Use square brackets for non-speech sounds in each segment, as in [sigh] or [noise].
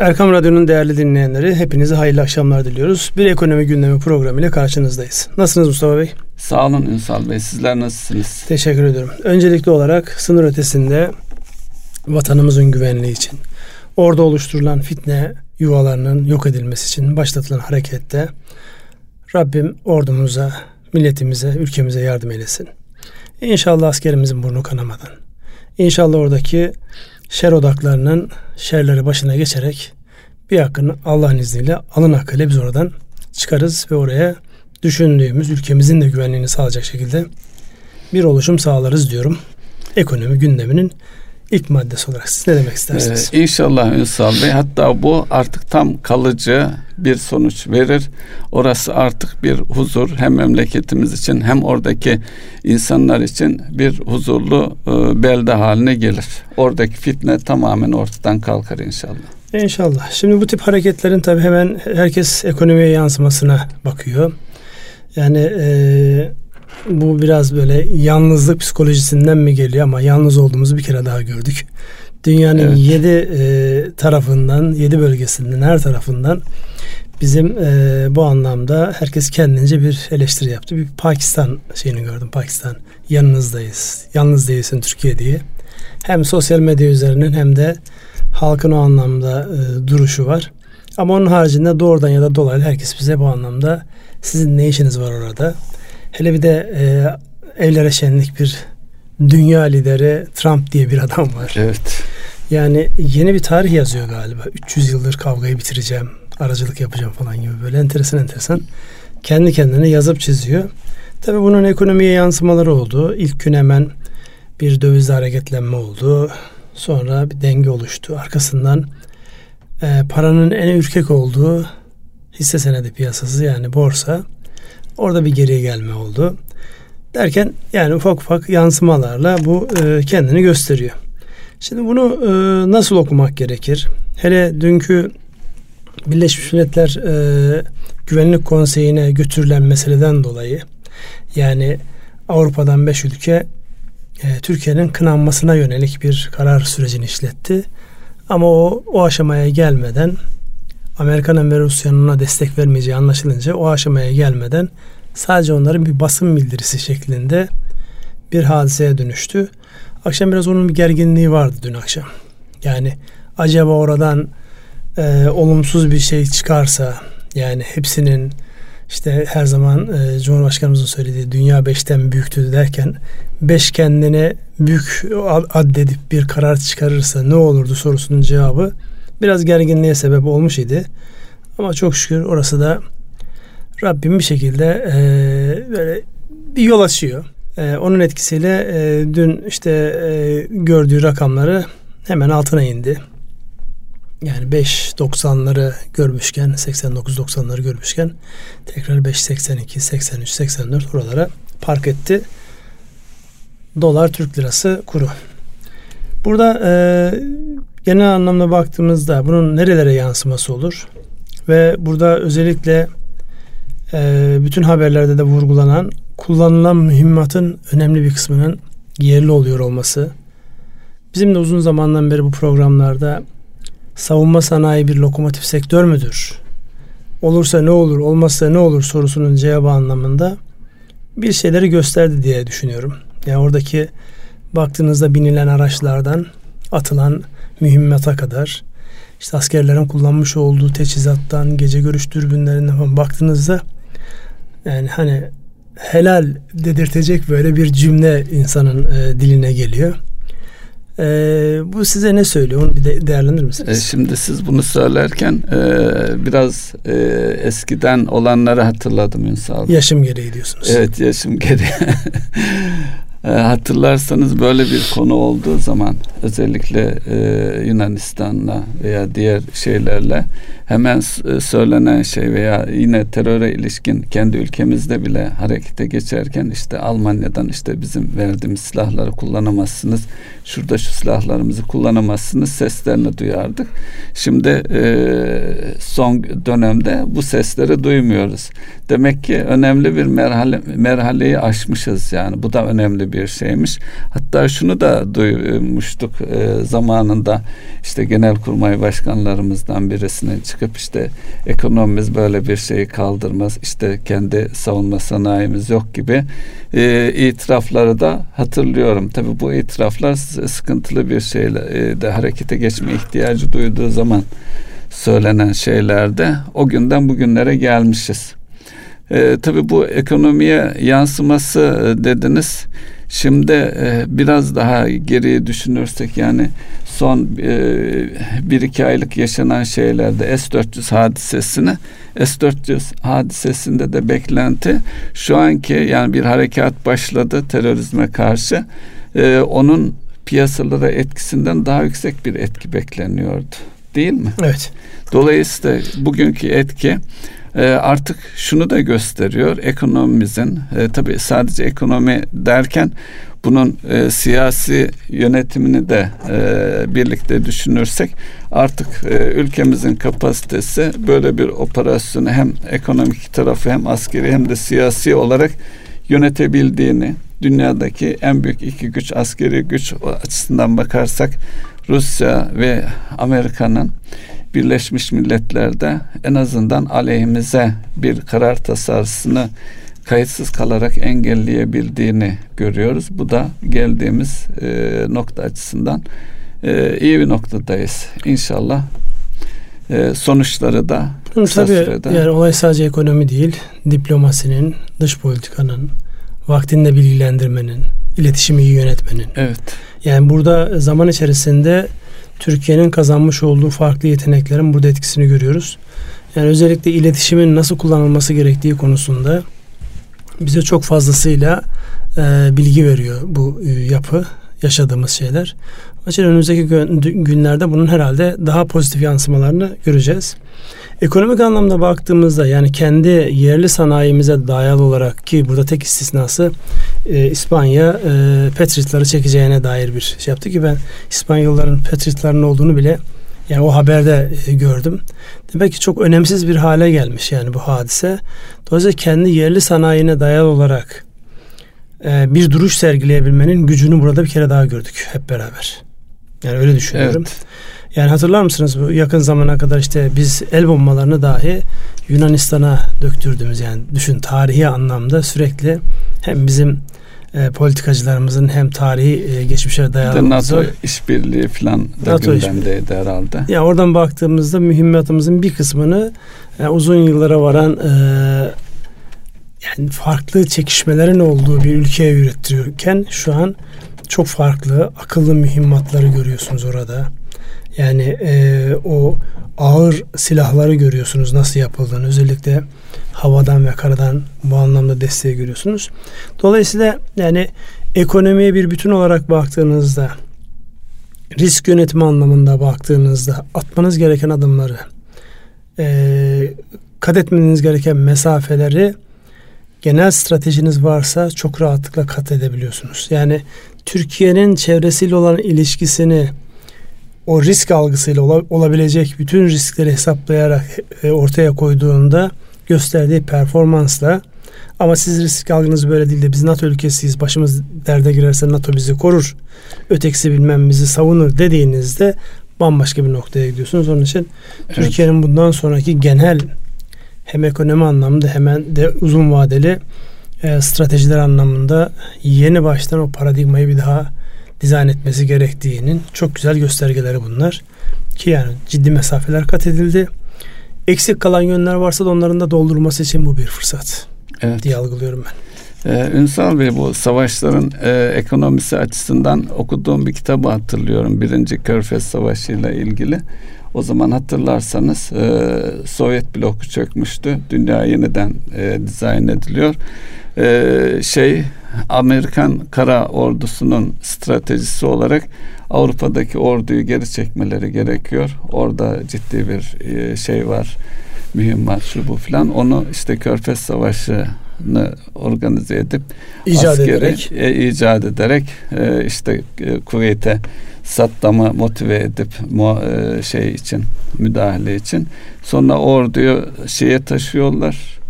Erkam Radyo'nun değerli dinleyenleri hepinize hayırlı akşamlar diliyoruz. Bir ekonomi gündemi programıyla karşınızdayız. Nasılsınız Mustafa Bey? Sağ olun Ünsal Bey. Sizler nasılsınız? Teşekkür ediyorum. Öncelikli olarak sınır ötesinde vatanımızın güvenliği için, orada oluşturulan fitne yuvalarının yok edilmesi için başlatılan harekette Rabbim ordumuza, milletimize, ülkemize yardım eylesin. İnşallah askerimizin burnu kanamadan, İnşallah oradaki şer odaklarının şerleri başına geçerek bir hakkını Allah'ın izniyle alın hakkıyla biz oradan çıkarız ve oraya düşündüğümüz ülkemizin de güvenliğini sağlayacak şekilde bir oluşum sağlarız diyorum. Ekonomi gündeminin ilk maddesi olarak siz ne demek istersiniz? Ee, inşallah Ünsal Bey hatta bu artık tam kalıcı bir sonuç verir. Orası artık bir huzur hem memleketimiz için hem oradaki insanlar için bir huzurlu e, belde haline gelir. Oradaki fitne tamamen ortadan kalkar inşallah. İnşallah. Şimdi bu tip hareketlerin tabii hemen herkes ekonomiye yansımasına bakıyor. Yani e, bu biraz böyle yalnızlık psikolojisinden mi geliyor ama yalnız olduğumuzu bir kere daha gördük. Dünyanın evet. yedi e, tarafından, yedi bölgesinden, her tarafından bizim e, bu anlamda herkes kendince bir eleştiri yaptı. Bir Pakistan şeyini gördüm. Pakistan yanınızdayız. Yalnız değilsin Türkiye diye. Hem sosyal medya üzerinden hem de halkın o anlamda e, duruşu var. Ama onun haricinde doğrudan ya da dolaylı herkes bize bu anlamda sizin ne işiniz var orada? Hele bir de e, evlere şenlik bir dünya lideri Trump diye bir adam var. Evet. Yani yeni bir tarih yazıyor galiba. 300 yıldır kavgayı bitireceğim, aracılık yapacağım falan gibi böyle enteresan enteresan kendi kendine yazıp çiziyor. Tabii bunun ekonomiye yansımaları oldu. İlk gün hemen bir dövizde hareketlenme oldu. Sonra bir denge oluştu. Arkasından e, paranın en ürkek olduğu hisse senedi piyasası yani borsa Orada bir geriye gelme oldu. Derken yani ufak ufak yansımalarla bu e, kendini gösteriyor. Şimdi bunu e, nasıl okumak gerekir? Hele dünkü Birleşmiş Milletler e, Güvenlik Konseyi'ne götürülen meseleden dolayı yani Avrupa'dan beş ülke e, Türkiye'nin kınanmasına yönelik bir karar sürecini işletti. Ama o, o aşamaya gelmeden Amerika'nın ve Rusya'nın ona destek vermeyeceği anlaşılınca o aşamaya gelmeden sadece onların bir basın bildirisi şeklinde bir hadiseye dönüştü. Akşam biraz onun bir gerginliği vardı dün akşam. Yani acaba oradan e, olumsuz bir şey çıkarsa yani hepsinin işte her zaman e, Cumhurbaşkanımızın söylediği dünya beşten büyüktü derken beş kendine büyük addedip bir karar çıkarırsa ne olurdu sorusunun cevabı biraz gerginliğe sebep olmuş idi. Ama çok şükür orası da Rabbim bir şekilde e, böyle bir yol açıyor. E, onun etkisiyle e, dün işte e, gördüğü rakamları hemen altına indi. Yani 5.90'ları görmüşken 89-90'ları görmüşken tekrar 5.82, 83, 84 oralara park etti. Dolar Türk lirası kuru. Burada e, genel anlamda baktığımızda bunun nerelere yansıması olur? Ve burada özellikle e, bütün haberlerde de vurgulanan kullanılan mühimmatın önemli bir kısmının yerli oluyor olması. Bizim de uzun zamandan beri bu programlarda savunma sanayi bir lokomotif sektör müdür? Olursa ne olur, olmazsa ne olur sorusunun cevabı anlamında bir şeyleri gösterdi diye düşünüyorum. Yani oradaki baktığınızda binilen araçlardan atılan mühimmata kadar işte askerlerin kullanmış olduğu teçhizattan, gece görüş dürbünlerinden falan baktığınızda yani hani helal dedirtecek böyle bir cümle insanın e, diline geliyor. E, bu size ne söylüyor? Onu bir de değerlendirir misiniz? E, şimdi siz bunu söylerken e, biraz e, eskiden olanları hatırladım Ünsal. Yaşım gereği diyorsunuz. Evet yaşım gereği. [laughs] E, hatırlarsanız böyle bir konu olduğu zaman özellikle e, Yunanistan'la veya diğer şeylerle hemen e, söylenen şey veya yine teröre ilişkin kendi ülkemizde bile harekete geçerken işte Almanya'dan işte bizim verdiğimiz silahları kullanamazsınız. Şurada şu silahlarımızı kullanamazsınız seslerini duyardık. Şimdi e, son dönemde bu sesleri duymuyoruz. Demek ki önemli bir merhale, merhaleyi aşmışız yani. Bu da önemli bir şeymiş. Hatta şunu da duymuştuk e, zamanında işte genelkurmay başkanlarımızdan birisinin çıkıp işte ekonomimiz böyle bir şeyi kaldırmaz. işte kendi savunma sanayimiz yok gibi e, itirafları da hatırlıyorum. Tabii bu itiraflar sıkıntılı bir şeyle e, de harekete geçme ihtiyacı duyduğu zaman söylenen şeylerde o günden bugünlere gelmişiz. E, tabii bu ekonomiye yansıması e, dediniz. Şimdi e, biraz daha geriye düşünürsek yani son e, bir iki aylık yaşanan şeylerde S-400 hadisesini S-400 hadisesinde de beklenti şu anki yani bir harekat başladı terörizme karşı e, onun piyasalara etkisinden daha yüksek bir etki bekleniyordu değil mi? Evet. Dolayısıyla bugünkü etki e, artık şunu da gösteriyor ekonomimizin e, tabi sadece ekonomi derken bunun e, siyasi yönetimini de e, birlikte düşünürsek artık e, ülkemizin kapasitesi böyle bir operasyonu hem ekonomik tarafı hem askeri hem de siyasi olarak yönetebildiğini dünyadaki en büyük iki güç askeri güç açısından bakarsak Rusya ve Amerika'nın Birleşmiş Milletler'de en azından aleyhimize bir karar tasarısını kayıtsız kalarak engelleyebildiğini görüyoruz. Bu da geldiğimiz e, nokta açısından e, iyi bir noktadayız. İnşallah e, sonuçları da tabii sürede... yani olay sadece ekonomi değil, diplomasinin, dış politikanın, vaktinde bilgilendirmenin, iletişimi iyi yönetmenin. Evet. Yani burada zaman içerisinde Türkiye'nin kazanmış olduğu farklı yeteneklerin burada etkisini görüyoruz. Yani özellikle iletişimin nasıl kullanılması gerektiği konusunda bize çok fazlasıyla e, bilgi veriyor bu e, yapı, yaşadığımız şeyler. Onun önümüzdeki günlerde bunun herhalde daha pozitif yansımalarını göreceğiz. Ekonomik anlamda baktığımızda yani kendi yerli sanayimize dayalı olarak ki burada tek istisnası e, İspanya e, petritleri çekeceğine dair bir şey yaptı ki ben İspanyolların petritlerin olduğunu bile yani o haberde e, gördüm. Demek ki çok önemsiz bir hale gelmiş yani bu hadise. Dolayısıyla kendi yerli sanayine dayalı olarak e, bir duruş sergileyebilmenin gücünü burada bir kere daha gördük hep beraber. Yani öyle düşünüyorum. Evet. Yani hatırlar mısınız bu yakın zamana kadar işte biz el bombalarını dahi Yunanistan'a döktürdüğümüz yani düşün tarihi anlamda sürekli hem bizim e, politikacılarımızın hem tarihi e, geçmişe dayalı NATO işbirliği falan da NATO gündemdeydi herhalde. Ya yani oradan baktığımızda mühimmatımızın bir kısmını e, uzun yıllara varan e, yani farklı çekişmelerin olduğu bir ülkeye ürettiriyorken şu an çok farklı akıllı mühimmatları görüyorsunuz orada. Yani e, o ağır silahları görüyorsunuz nasıl yapıldığını. Özellikle havadan ve karadan bu anlamda desteği görüyorsunuz. Dolayısıyla yani ekonomiye bir bütün olarak baktığınızda risk yönetimi anlamında baktığınızda atmanız gereken adımları e, kat etmeniz gereken mesafeleri genel stratejiniz varsa çok rahatlıkla kat edebiliyorsunuz. Yani Türkiye'nin çevresiyle olan ilişkisini o risk algısıyla olabilecek bütün riskleri hesaplayarak e, ortaya koyduğunda gösterdiği performansla ama siz risk algınız böyle değil de biz NATO ülkesiyiz başımız derde girerse NATO bizi korur ötekisi bilmem bizi savunur dediğinizde bambaşka bir noktaya gidiyorsunuz. Onun için evet. Türkiye'nin bundan sonraki genel hem ekonomi anlamında hemen de uzun vadeli e, stratejiler anlamında yeni baştan o paradigmayı bir daha dizayn etmesi gerektiğinin çok güzel göstergeleri bunlar. Ki yani ciddi mesafeler kat edildi. Eksik kalan yönler varsa da onların da doldurulması için bu bir fırsat evet. diye algılıyorum ben. Ee, Ünsal Bey bu savaşların e, ekonomisi açısından okuduğum bir kitabı hatırlıyorum. Birinci Körfez Savaşı ile ilgili. O zaman hatırlarsanız e, Sovyet bloku çökmüştü. Dünya yeniden e, dizayn ediliyor. E, şey Amerikan kara ordusunun stratejisi olarak Avrupa'daki orduyu geri çekmeleri gerekiyor. Orada ciddi bir e, şey var. Mühimmat şu bu filan. Onu işte Körfez Savaşı'nı organize edip icat askeri ederek, e, icat ederek e, işte e, Kuveyt'e Saddam'ı motive edip mu, e, şey için müdahale için sonra orduyu şeye taşıyorlar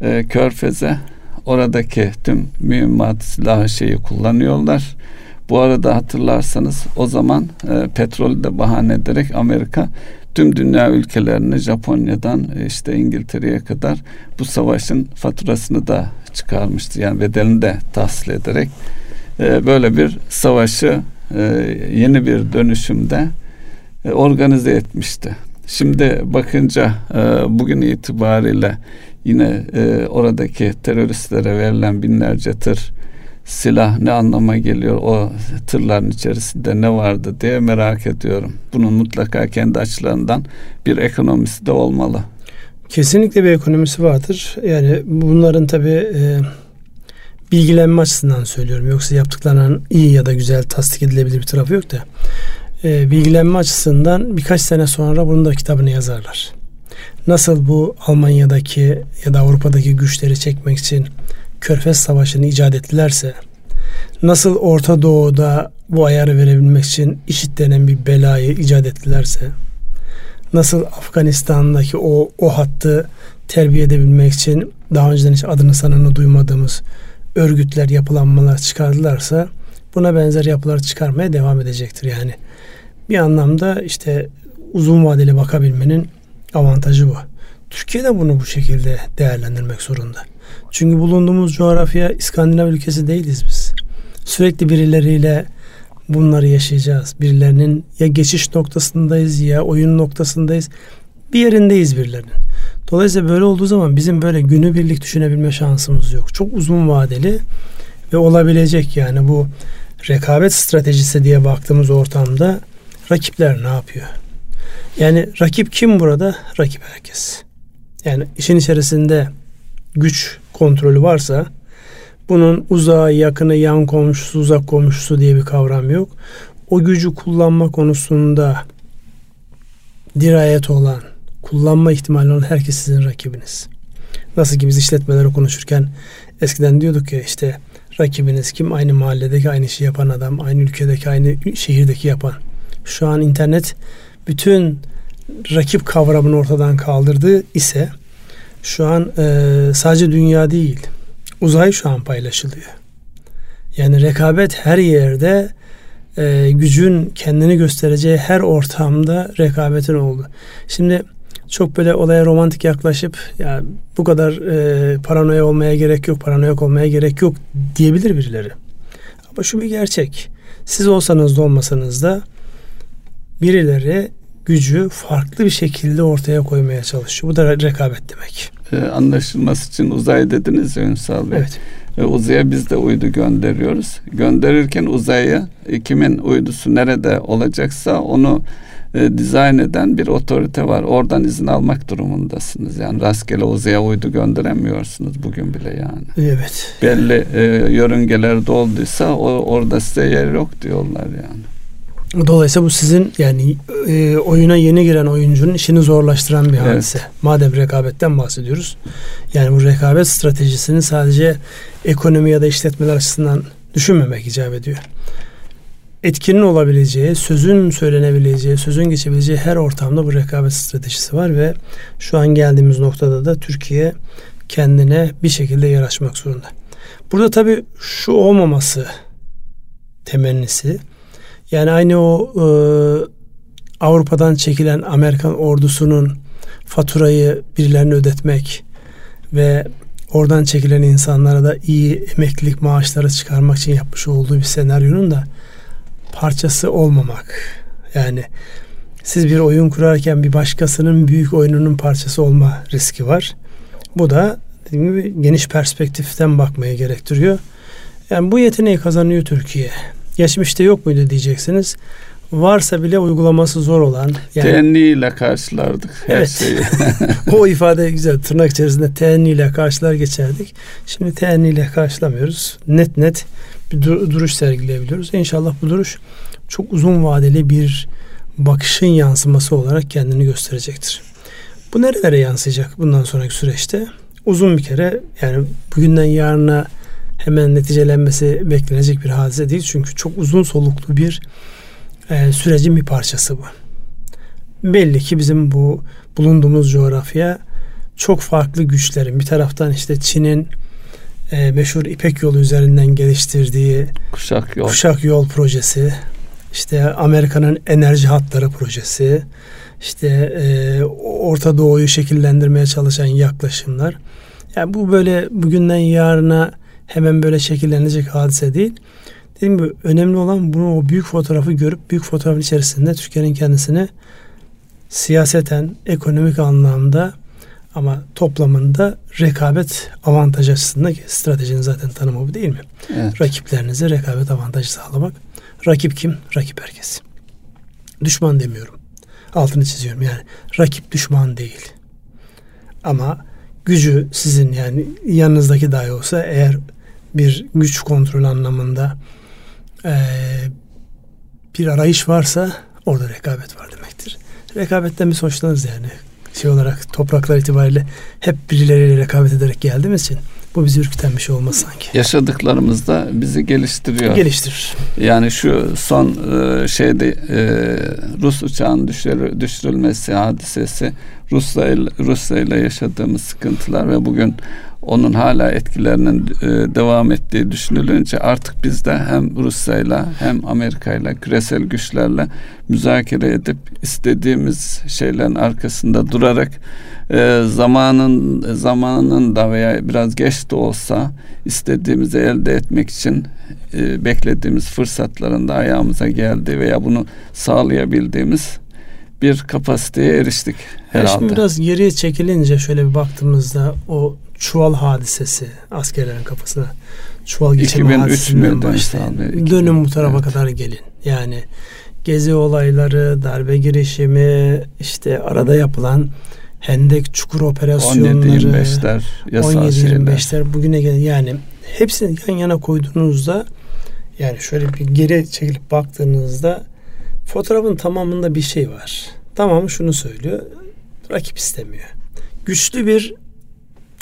e, Körfez'e oradaki tüm mühimmat silah şeyi kullanıyorlar. Bu arada hatırlarsanız o zaman e, petrolü de bahane ederek Amerika tüm dünya ülkelerini Japonya'dan e, işte İngiltere'ye kadar bu savaşın faturasını da çıkarmıştı. Yani bedelini de tahsil ederek e, böyle bir savaşı e, yeni bir dönüşümde e, organize etmişti. Şimdi bakınca e, bugün itibariyle yine e, oradaki teröristlere verilen binlerce tır silah ne anlama geliyor o tırların içerisinde ne vardı diye merak ediyorum. Bunun mutlaka kendi açılarından bir ekonomisi de olmalı. Kesinlikle bir ekonomisi vardır. Yani bunların tabi e, bilgilenme açısından söylüyorum. Yoksa yaptıklarının iyi ya da güzel tasdik edilebilir bir tarafı yok da. E, bilgilenme açısından birkaç sene sonra bunun da kitabını yazarlar. Nasıl bu Almanya'daki ya da Avrupa'daki güçleri çekmek için Körfez Savaşı'nı icat ettilerse nasıl Orta Doğu'da bu ayarı verebilmek için işit denen bir belayı icat ettilerse nasıl Afganistan'daki o o hattı terbiye edebilmek için daha önceden hiç adını sanını duymadığımız örgütler, yapılanmalar çıkardılarsa buna benzer yapılar çıkarmaya devam edecektir. Yani bir anlamda işte uzun vadeli bakabilmenin avantajı bu. Türkiye de bunu bu şekilde değerlendirmek zorunda. Çünkü bulunduğumuz coğrafya İskandinav ülkesi değiliz biz. Sürekli birileriyle bunları yaşayacağız. Birilerinin ya geçiş noktasındayız ya oyun noktasındayız. Bir yerindeyiz birilerinin. Dolayısıyla böyle olduğu zaman bizim böyle günübirlik düşünebilme şansımız yok. Çok uzun vadeli ve olabilecek yani bu rekabet stratejisi diye baktığımız ortamda rakipler ne yapıyor? Yani rakip kim burada? Rakip herkes. Yani işin içerisinde güç kontrolü varsa bunun uzağı, yakını, yan komşusu, uzak komşusu diye bir kavram yok. O gücü kullanma konusunda dirayet olan, kullanma ihtimali olan herkes sizin rakibiniz. Nasıl ki biz işletmeleri konuşurken eskiden diyorduk ya işte rakibiniz kim? Aynı mahalledeki aynı işi yapan adam, aynı ülkedeki aynı şehirdeki yapan. Şu an internet bütün rakip kavramını ortadan kaldırdı ise şu an e, sadece dünya değil uzay şu an paylaşılıyor. Yani rekabet her yerde e, gücün kendini göstereceği her ortamda rekabetin oldu. Şimdi çok böyle olaya romantik yaklaşıp ya bu kadar e, paranoya olmaya gerek yok, paranoyak olmaya gerek yok diyebilir birileri. Ama şu bir gerçek. Siz olsanız da olmasanız da birileri gücü farklı bir şekilde ortaya koymaya çalışıyor. Bu da rekabet demek. Ee, anlaşılması için uzay dediniz ya Ünsal Bey. Evet. Ve uzaya biz de uydu gönderiyoruz. Gönderirken uzaya e, kimin uydusu nerede olacaksa onu e, dizayn eden bir otorite var. Oradan izin almak durumundasınız. Yani rastgele uzaya uydu gönderemiyorsunuz bugün bile yani. Evet. Belli e, yörüngeler dolduysa o, orada size yer yok diyorlar yani. Dolayısıyla bu sizin yani e, oyuna yeni giren oyuncunun işini zorlaştıran bir hadise. Evet. Madem rekabetten bahsediyoruz. Yani bu rekabet stratejisini sadece ekonomi ya da işletmeler açısından düşünmemek icap ediyor. Etkinin olabileceği, sözün söylenebileceği, sözün geçebileceği her ortamda bu rekabet stratejisi var ve şu an geldiğimiz noktada da Türkiye kendine bir şekilde yer açmak zorunda. Burada tabii şu olmaması temennisi yani aynı o e, Avrupa'dan çekilen Amerikan ordusunun faturayı birilerine ödetmek ve oradan çekilen insanlara da iyi emeklilik maaşları çıkarmak için yapmış olduğu bir senaryonun da parçası olmamak. Yani siz bir oyun kurarken bir başkasının büyük oyununun parçası olma riski var. Bu da dediğim gibi geniş perspektiften bakmaya gerektiriyor. Yani bu yeteneği kazanıyor Türkiye geçmişte yok muydu diyeceksiniz. Varsa bile uygulaması zor olan. Yani, Teenniyle karşılardık her evet. şeyi. [laughs] o [laughs] ifade güzel. Tırnak içerisinde teenniyle karşılar geçerdik. Şimdi teenniyle karşılamıyoruz. Net net bir duruş sergileyebiliyoruz. İnşallah bu duruş çok uzun vadeli bir bakışın yansıması olarak kendini gösterecektir. Bu nerelere yansıyacak bundan sonraki süreçte? Uzun bir kere yani bugünden yarına hemen neticelenmesi beklenecek bir hadise değil. Çünkü çok uzun soluklu bir e, sürecin bir parçası bu. Belli ki bizim bu bulunduğumuz coğrafya çok farklı güçlerin bir taraftan işte Çin'in e, meşhur İpek Yolu üzerinden geliştirdiği Kuşak Yol, Kuşak Yol projesi, işte Amerika'nın enerji hatları projesi, işte e, Orta Doğu'yu şekillendirmeye çalışan yaklaşımlar. Yani bu böyle bugünden yarına hemen böyle şekillenecek hadise değil. Dediğim gibi önemli olan bunu o büyük fotoğrafı görüp büyük fotoğrafın içerisinde Türkiye'nin kendisini siyaseten, ekonomik anlamda ama toplamında rekabet avantajı açısından ki stratejinin zaten tanımı bu değil mi? Evet. Rakiplerinize rekabet avantajı sağlamak. Rakip kim? Rakip herkes. Düşman demiyorum. Altını çiziyorum yani. Rakip düşman değil. Ama gücü sizin yani yanınızdaki dahi olsa eğer bir güç kontrol anlamında e, bir arayış varsa orada rekabet var demektir. Rekabetten biz hoşlanırız yani şey olarak topraklar itibariyle hep birileriyle rekabet ederek geldiğimiz için bu bizi ürküten bir şey olmaz sanki. Yaşadıklarımız da bizi geliştiriyor. Geliştirir. Yani şu son e, şeyde e, Rus uçağın düşürülmesi hadisesi Rusya ile, Rusya ile yaşadığımız sıkıntılar ve bugün onun hala etkilerinin e, devam ettiği düşünülünce artık biz de hem Rusya'yla hem Amerika'yla küresel güçlerle müzakere edip istediğimiz şeylerin arkasında durarak e, zamanın zamanın da veya biraz geç de olsa istediğimizi elde etmek için e, beklediğimiz fırsatların da ayağımıza geldi veya bunu sağlayabildiğimiz bir kapasiteye eriştik herhalde. Şimdi biraz geriye çekilince şöyle bir baktığımızda o çuval hadisesi askerlerin kafasına çuval geçirme hadisesinden başlayın. Dönün bu tarafa evet. kadar gelin. Yani gezi olayları, darbe girişimi, işte arada yapılan Hendek çukur operasyonları 17-25'ler 17-25'ler bugüne gelen yani hepsini yan yana koyduğunuzda yani şöyle bir geri çekilip baktığınızda fotoğrafın tamamında bir şey var. Tamamı şunu söylüyor. Rakip istemiyor. Güçlü bir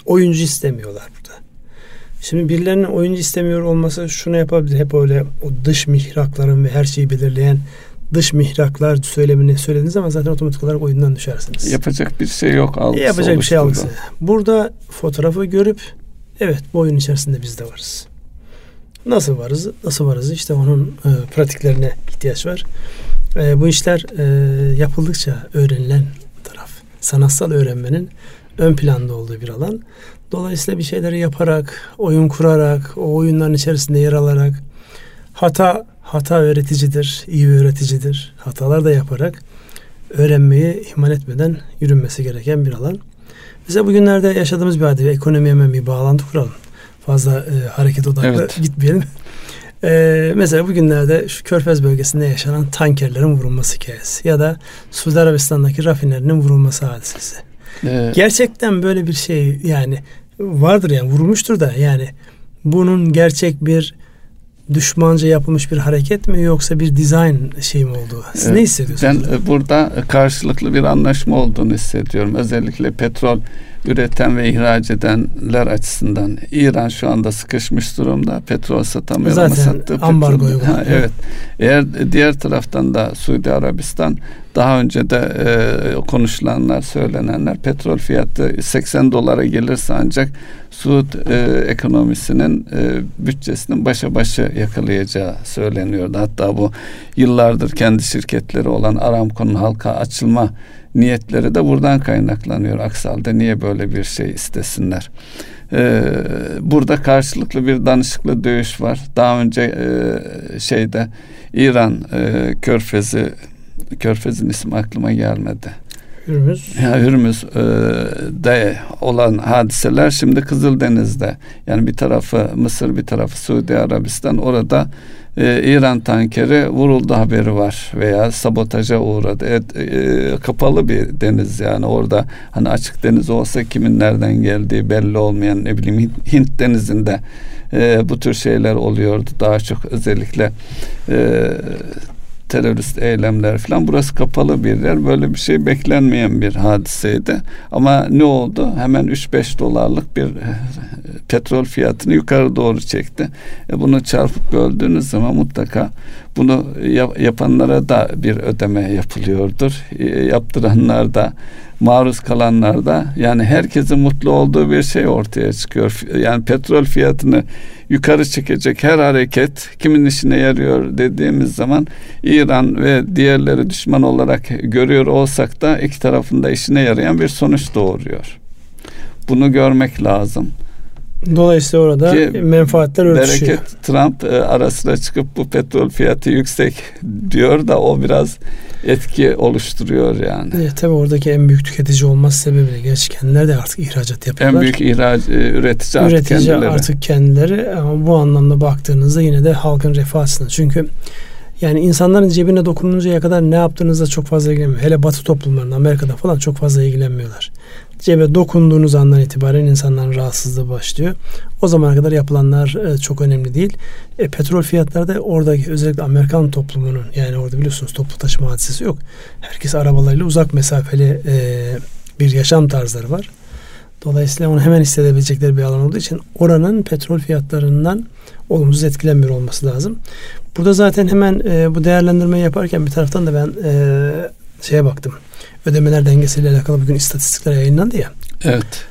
oyuncu istemiyorlar burada. Şimdi birilerinin oyuncu istemiyor olması şunu yapabilir. Hep öyle o dış mihrakların ve her şeyi belirleyen dış mihraklar söylemini söylediğiniz zaman zaten otomatik olarak oyundan düşersiniz. Yapacak bir şey yok algısı Yapacak bir şey algısı. Burada fotoğrafı görüp evet bu oyun içerisinde biz de varız. Nasıl varız? Nasıl varız? İşte onun e, pratiklerine ihtiyaç var. E, bu işler e, yapıldıkça öğrenilen taraf. Sanatsal öğrenmenin ön planda olduğu bir alan. Dolayısıyla bir şeyleri yaparak, oyun kurarak, o oyunların içerisinde yer alarak hata hata öğreticidir, iyi bir öğreticidir. Hatalar da yaparak öğrenmeyi ihmal etmeden yürünmesi gereken bir alan. Mesela bugünlerde yaşadığımız bir hadise, ekonomiye bir bağlantı kuralım. Fazla e, hareket odaklı evet. gitmeyelim. E, mesela bugünlerde şu Körfez bölgesinde yaşanan tankerlerin vurulması hikayesi ya da Suudi Arabistan'daki rafinerinin vurulması hadisesi. Ee, Gerçekten böyle bir şey yani vardır yani vurulmuştur da yani bunun gerçek bir düşmanca yapılmış bir hareket mi yoksa bir dizayn şey mi oldu? Siz evet, ne hissediyorsunuz? Ben burada karşılıklı bir anlaşma olduğunu hissediyorum. Özellikle petrol üreten ve ihraç edenler açısından İran şu anda sıkışmış durumda. Petrol satamıyor Zaten ama sattığı ambargo petrol. Ha, evet. Eğer diğer taraftan da Suudi Arabistan daha önce de e, konuşulanlar, söylenenler petrol fiyatı 80 dolara gelirse ancak Suud e, ekonomisinin e, bütçesinin başa başı yakalayacağı söyleniyordu. Hatta bu yıllardır kendi şirketleri olan Aramco'nun halka açılma niyetleri de buradan kaynaklanıyor. Aksi halde niye böyle bir şey istesinler? Ee, burada karşılıklı bir danışıklı dövüş var. Daha önce e, şeyde İran e, Körfezi Körfez'in ismi aklıma gelmedi. Hürmüz. Ya Hürmüz e, de olan hadiseler şimdi Kızıldeniz'de. Yani bir tarafı Mısır, bir tarafı Suudi Arabistan. Orada e, İran tankeri vuruldu haberi var veya sabotaja uğradı. Evet, e, kapalı bir deniz yani orada hani açık deniz olsa kimin nereden geldiği belli olmayan ne bileyim Hint denizinde e, bu tür şeyler oluyordu. Daha çok özellikle e, terörist eylemler falan. Burası kapalı bir yer. Böyle bir şey beklenmeyen bir hadiseydi. Ama ne oldu? Hemen 3-5 dolarlık bir e, petrol fiyatını yukarı doğru çekti. E bunu çarpıp böldüğünüz zaman mutlaka Bunu yap, yapanlara da bir ödeme yapılıyordur. E, yaptıranlar da maruz kalanlar da yani herkesin mutlu olduğu bir şey ortaya çıkıyor. Yani petrol fiyatını yukarı çekecek her hareket kimin işine yarıyor dediğimiz zaman İran ve diğerleri düşman olarak görüyor olsak da iki tarafında işine yarayan bir sonuç doğuruyor. Bunu görmek lazım. Dolayısıyla orada Ki, menfaatler örtüşüyor. Bereket Trump e, ara sıra çıkıp bu petrol fiyatı yüksek diyor da o biraz etki oluşturuyor yani. Evet, tabii oradaki en büyük tüketici olması sebebiyle gerçi kendileri de artık ihracat yapıyorlar. En büyük ihraç, e, üretici, artık üretici kendileri. artık kendileri ama bu anlamda baktığınızda yine de halkın refah açısından. Çünkü yani insanların cebine dokununcaya kadar ne yaptığınızda çok fazla ilgilenmiyor. Hele batı toplumlarında Amerika'da falan çok fazla ilgilenmiyorlar. Cebe dokunduğunuz andan itibaren insanların rahatsızlığı başlıyor. O zamana kadar yapılanlar e, çok önemli değil. E, petrol fiyatları da oradaki özellikle Amerikan toplumunun yani orada biliyorsunuz toplu taşıma hadisesi yok. Herkes arabalarıyla uzak mesafeli e, bir yaşam tarzları var. Dolayısıyla onu hemen hissedebilecekleri bir alan olduğu için oranın petrol fiyatlarından olumsuz etkilenmiyor olması lazım. Burada zaten hemen e, bu değerlendirmeyi yaparken bir taraftan da ben e, şeye baktım. Ödemeler dengesiyle alakalı bugün istatistikler yayınlandı ya. Evet.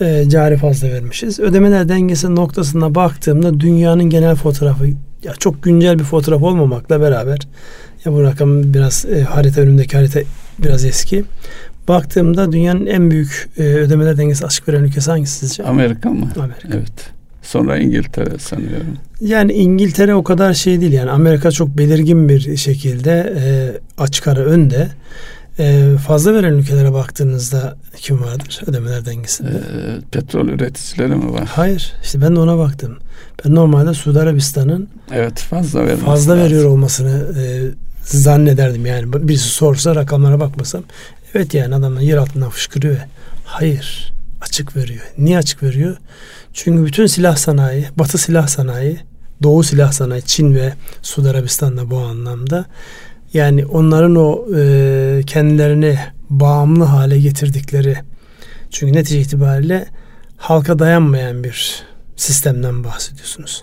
E, cari fazla vermişiz. Ödemeler dengesi noktasına baktığımda dünyanın genel fotoğrafı ya çok güncel bir fotoğraf olmamakla beraber ya bu rakam biraz e, harita önündeki harita biraz eski. Baktığımda dünyanın en büyük e, ödemeler dengesi açık veren ülkesi hangisi sizce? Amerika mı? Amerika. Evet. Sonra İngiltere sanıyorum. Yani İngiltere o kadar şey değil yani Amerika çok belirgin bir şekilde e, açık ara önde. E, fazla veren ülkelere baktığınızda kim vardır ödemeler dengesinde? E, petrol üreticileri mi var? Hayır. işte ben de ona baktım. Ben normalde Suudi Arabistan'ın evet fazla vermesi fazla lazım. veriyor olmasını e, zannederdim yani. Birisi sorsa rakamlara bakmasam evet yani adamlar yer altından fışkırıyor. Hayır. Açık veriyor. Niye açık veriyor? Çünkü bütün silah sanayi, Batı silah sanayi, Doğu silah sanayi, Çin ve Suudi Arabistan'da bu anlamda yani onların o e, kendilerini bağımlı hale getirdikleri çünkü netice itibariyle halka dayanmayan bir sistemden bahsediyorsunuz.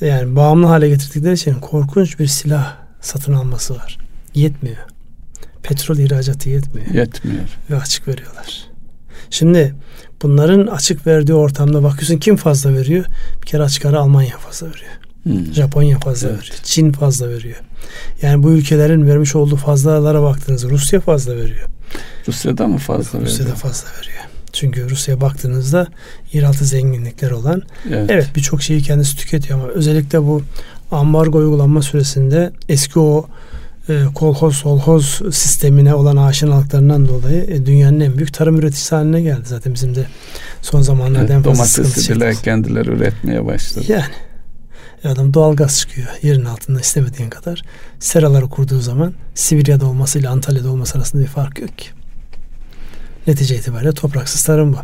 Yani bağımlı hale getirdikleri için korkunç bir silah satın alması var. Yetmiyor. Petrol ihracatı yetmiyor. Yetmiyor. Ve açık veriyorlar. Şimdi bunların açık verdiği ortamda bakıyorsun kim fazla veriyor? Bir kere açık ara Almanya fazla veriyor. Hmm. Japonya fazla evet. veriyor. Çin fazla veriyor. Yani bu ülkelerin vermiş olduğu fazlalara baktığınızda Rusya fazla veriyor. Rusya'da mı fazla veriyor? Rusya'da fazla veriyor. Çünkü Rusya'ya baktığınızda yeraltı zenginlikler olan evet, evet birçok şeyi kendisi tüketiyor ama özellikle bu ambargo uygulanma süresinde eski o kolhoz solhoz sistemine olan aşinalıklarından dolayı e, dünyanın en büyük tarım üreticisi haline geldi. Zaten bizim de son zamanlarda evet, en fazla sıkıntı çektik. kendileri üretmeye başladı. Yani adam doğal gaz çıkıyor yerin altında istemediğin kadar. Seraları kurduğu zaman Sibirya'da olmasıyla Antalya'da olması arasında bir fark yok ki. Netice itibariyle topraksız tarım bu.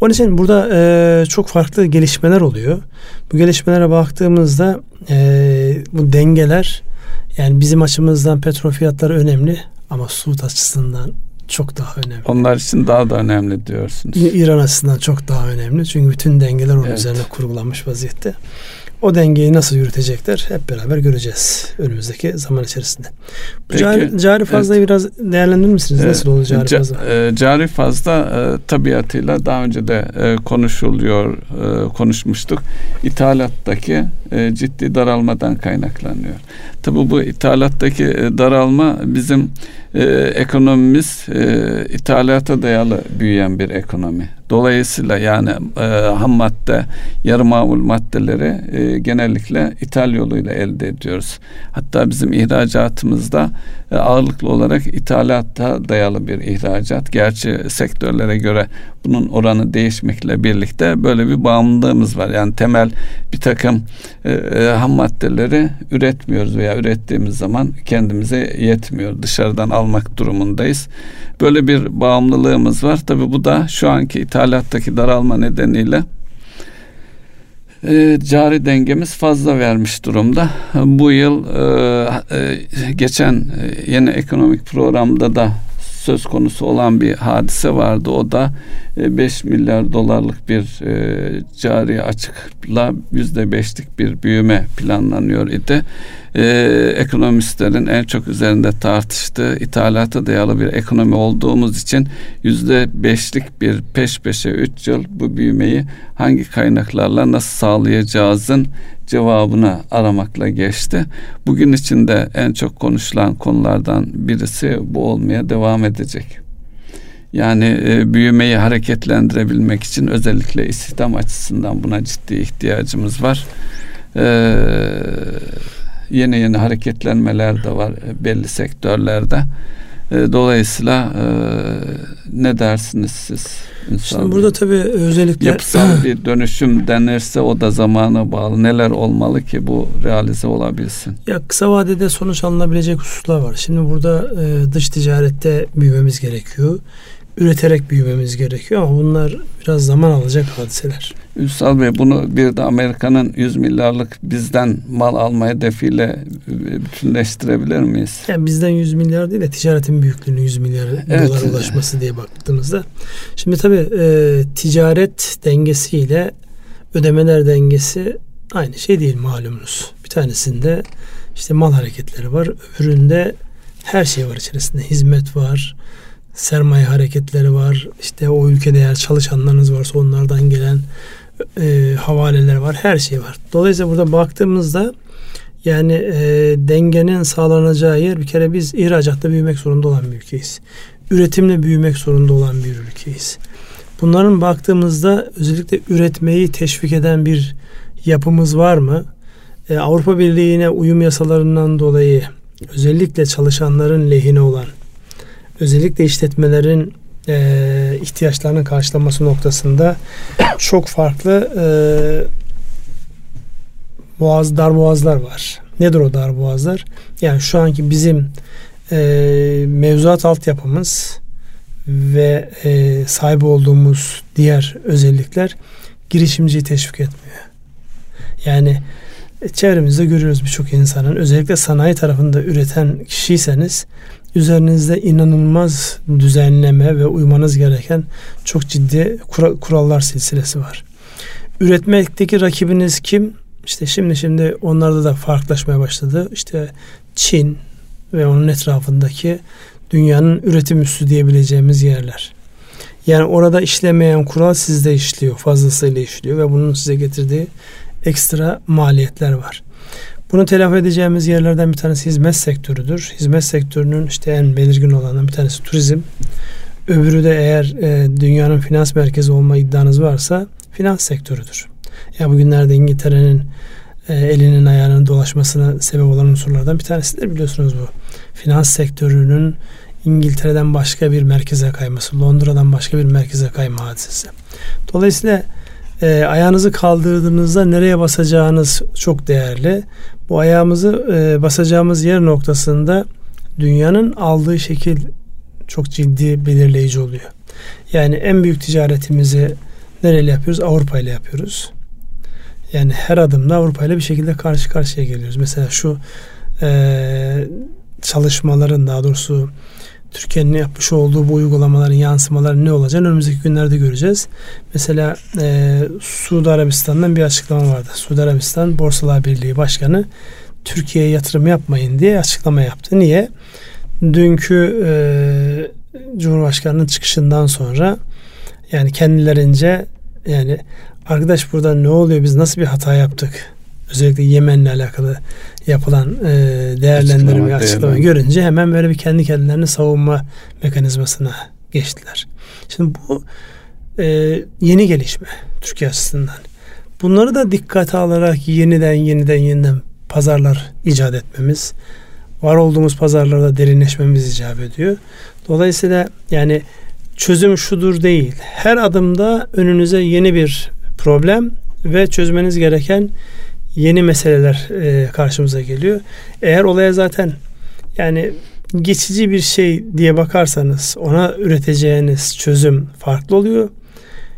Onun için burada e, çok farklı gelişmeler oluyor. Bu gelişmelere baktığımızda e, bu dengeler yani bizim açımızdan petrol fiyatları önemli ama Suud açısından çok daha önemli. Onlar için daha da önemli diyorsunuz. İran açısından çok daha önemli. Çünkü bütün dengeler onun evet. üzerine kurgulanmış vaziyette. O dengeyi nasıl yürütecekler hep beraber göreceğiz önümüzdeki zaman içerisinde. Peki, cari, cari fazlayı evet. biraz değerlendirir misiniz? Evet, nasıl olur cari fazla? E, cari fazla e, tabiatıyla daha önce de e, konuşuluyor, e, konuşmuştuk. İthalattaki e, ciddi daralmadan kaynaklanıyor. Tabi bu ithalattaki e, daralma bizim e, ekonomimiz e, ithalata dayalı büyüyen bir ekonomi. Dolayısıyla yani e, ham madde, yarı mamul maddeleri e, genellikle ithal yoluyla elde ediyoruz. Hatta bizim ihracatımızda e, ağırlıklı olarak ithalata dayalı bir ihracat. Gerçi sektörlere göre bunun oranı değişmekle birlikte böyle bir bağımlılığımız var. Yani temel bir takım e, e, ham maddeleri üretmiyoruz veya ürettiğimiz zaman kendimize yetmiyor. Dışarıdan almak durumundayız. Böyle bir bağımlılığımız var. Tabii bu da şu anki ithalattaki daralma nedeniyle e, cari dengemiz fazla vermiş durumda. Bu yıl e, e, geçen e, yeni ekonomik programda da söz konusu olan bir hadise vardı. O da 5 e, milyar dolarlık bir e, cari açıkla yüzde beşlik bir büyüme planlanıyor idi. E, ekonomistlerin en çok üzerinde tartıştığı ithalata dayalı bir ekonomi olduğumuz için yüzde beşlik bir peş peşe üç yıl bu büyümeyi hangi kaynaklarla nasıl sağlayacağızın cevabını aramakla geçti. Bugün içinde en çok konuşulan konulardan birisi bu olmaya devam edecek. Yani e, büyümeyi hareketlendirebilmek için özellikle istihdam açısından buna ciddi ihtiyacımız var. E, yeni yeni hareketlenmeler de var e, belli sektörlerde. E, dolayısıyla e, ne dersiniz siz? Şimdi burada tabii özellikle yapısal [clears throat] bir dönüşüm denirse o da zamana bağlı. Neler olmalı ki bu realize olabilsin? Ya kısa vadede sonuç alınabilecek hususlar var. Şimdi burada e, dış ticarette büyümemiz gerekiyor üreterek büyümemiz gerekiyor ama bunlar biraz zaman alacak hadiseler. Ünsal Bey bunu bir de Amerika'nın 100 milyarlık bizden mal alma hedefiyle bütünleştirebilir miyiz? Yani bizden 100 milyar değil de ticaretin büyüklüğünün 100 milyar evet. dolar ulaşması diye baktığımızda. Şimdi tabii e, ticaret dengesiyle ödemeler dengesi aynı şey değil malumunuz. Bir tanesinde işte mal hareketleri var. Öbüründe her şey var içerisinde. Hizmet var, sermaye hareketleri var. İşte o ülkede eğer çalışanlarınız varsa onlardan gelen e, havaleler var. Her şey var. Dolayısıyla burada baktığımızda yani e, dengenin sağlanacağı yer bir kere biz ihracatta büyümek zorunda olan bir ülkeyiz. Üretimle büyümek zorunda olan bir ülkeyiz. Bunların baktığımızda özellikle üretmeyi teşvik eden bir yapımız var mı? E, Avrupa Birliği'ne uyum yasalarından dolayı özellikle çalışanların lehine olan özellikle işletmelerin e, ihtiyaçlarını karşılaması noktasında çok farklı e, boğaz dar boğazlar var. Nedir o dar boğazlar? Yani şu anki bizim e, mevzuat altyapımız ve e, sahip olduğumuz diğer özellikler girişimciyi teşvik etmiyor. Yani e, çevremizde görüyoruz birçok insanın özellikle sanayi tarafında üreten kişiyseniz üzerinizde inanılmaz düzenleme ve uymanız gereken çok ciddi kurallar silsilesi var. Üretmekteki rakibiniz kim? İşte şimdi şimdi onlarda da farklılaşmaya başladı. İşte Çin ve onun etrafındaki dünyanın üretim üssü diyebileceğimiz yerler. Yani orada işlemeyen kural sizde işliyor, fazlasıyla işliyor ve bunun size getirdiği ekstra maliyetler var. Bunu telafi edeceğimiz yerlerden bir tanesi hizmet sektörüdür. Hizmet sektörünün işte en belirgin olanından bir tanesi turizm. Öbürü de eğer e, dünyanın finans merkezi olma iddianız varsa finans sektörüdür. Ya bugünlerde İngiltere'nin e, elinin ayağının dolaşmasına sebep olan unsurlardan bir tanesidir biliyorsunuz bu. Finans sektörünün İngiltere'den başka bir merkeze kayması, Londra'dan başka bir merkeze kayma hadisesi. Dolayısıyla e, ayağınızı kaldırdığınızda nereye basacağınız çok değerli. Bu ayağımızı e, basacağımız yer noktasında dünyanın aldığı şekil çok ciddi belirleyici oluyor. Yani en büyük ticaretimizi nereyle yapıyoruz? Avrupa ile yapıyoruz. Yani her adımda Avrupa ile bir şekilde karşı karşıya geliyoruz. Mesela şu e, çalışmaların daha doğrusu Türkiye'nin yapmış olduğu bu uygulamaların yansımaları ne olacak önümüzdeki günlerde göreceğiz. Mesela e, Suudi Arabistan'dan bir açıklama vardı. Suudi Arabistan Borsalar Birliği Başkanı Türkiye'ye yatırım yapmayın diye açıklama yaptı. Niye? Dünkü e, Cumhurbaşkanı'nın çıkışından sonra yani kendilerince yani arkadaş burada ne oluyor biz nasıl bir hata yaptık özellikle Yemen'le alakalı yapılan e, değerlendirme açıklama görünce hemen böyle bir kendi kendilerini savunma mekanizmasına geçtiler. Şimdi bu e, yeni gelişme Türkiye açısından. Bunları da dikkate alarak yeniden yeniden yeniden pazarlar icat etmemiz, var olduğumuz pazarlarda derinleşmemiz icap ediyor. Dolayısıyla yani çözüm şudur değil. Her adımda önünüze yeni bir problem ve çözmeniz gereken yeni meseleler e, karşımıza geliyor. Eğer olaya zaten yani geçici bir şey diye bakarsanız ona üreteceğiniz çözüm farklı oluyor.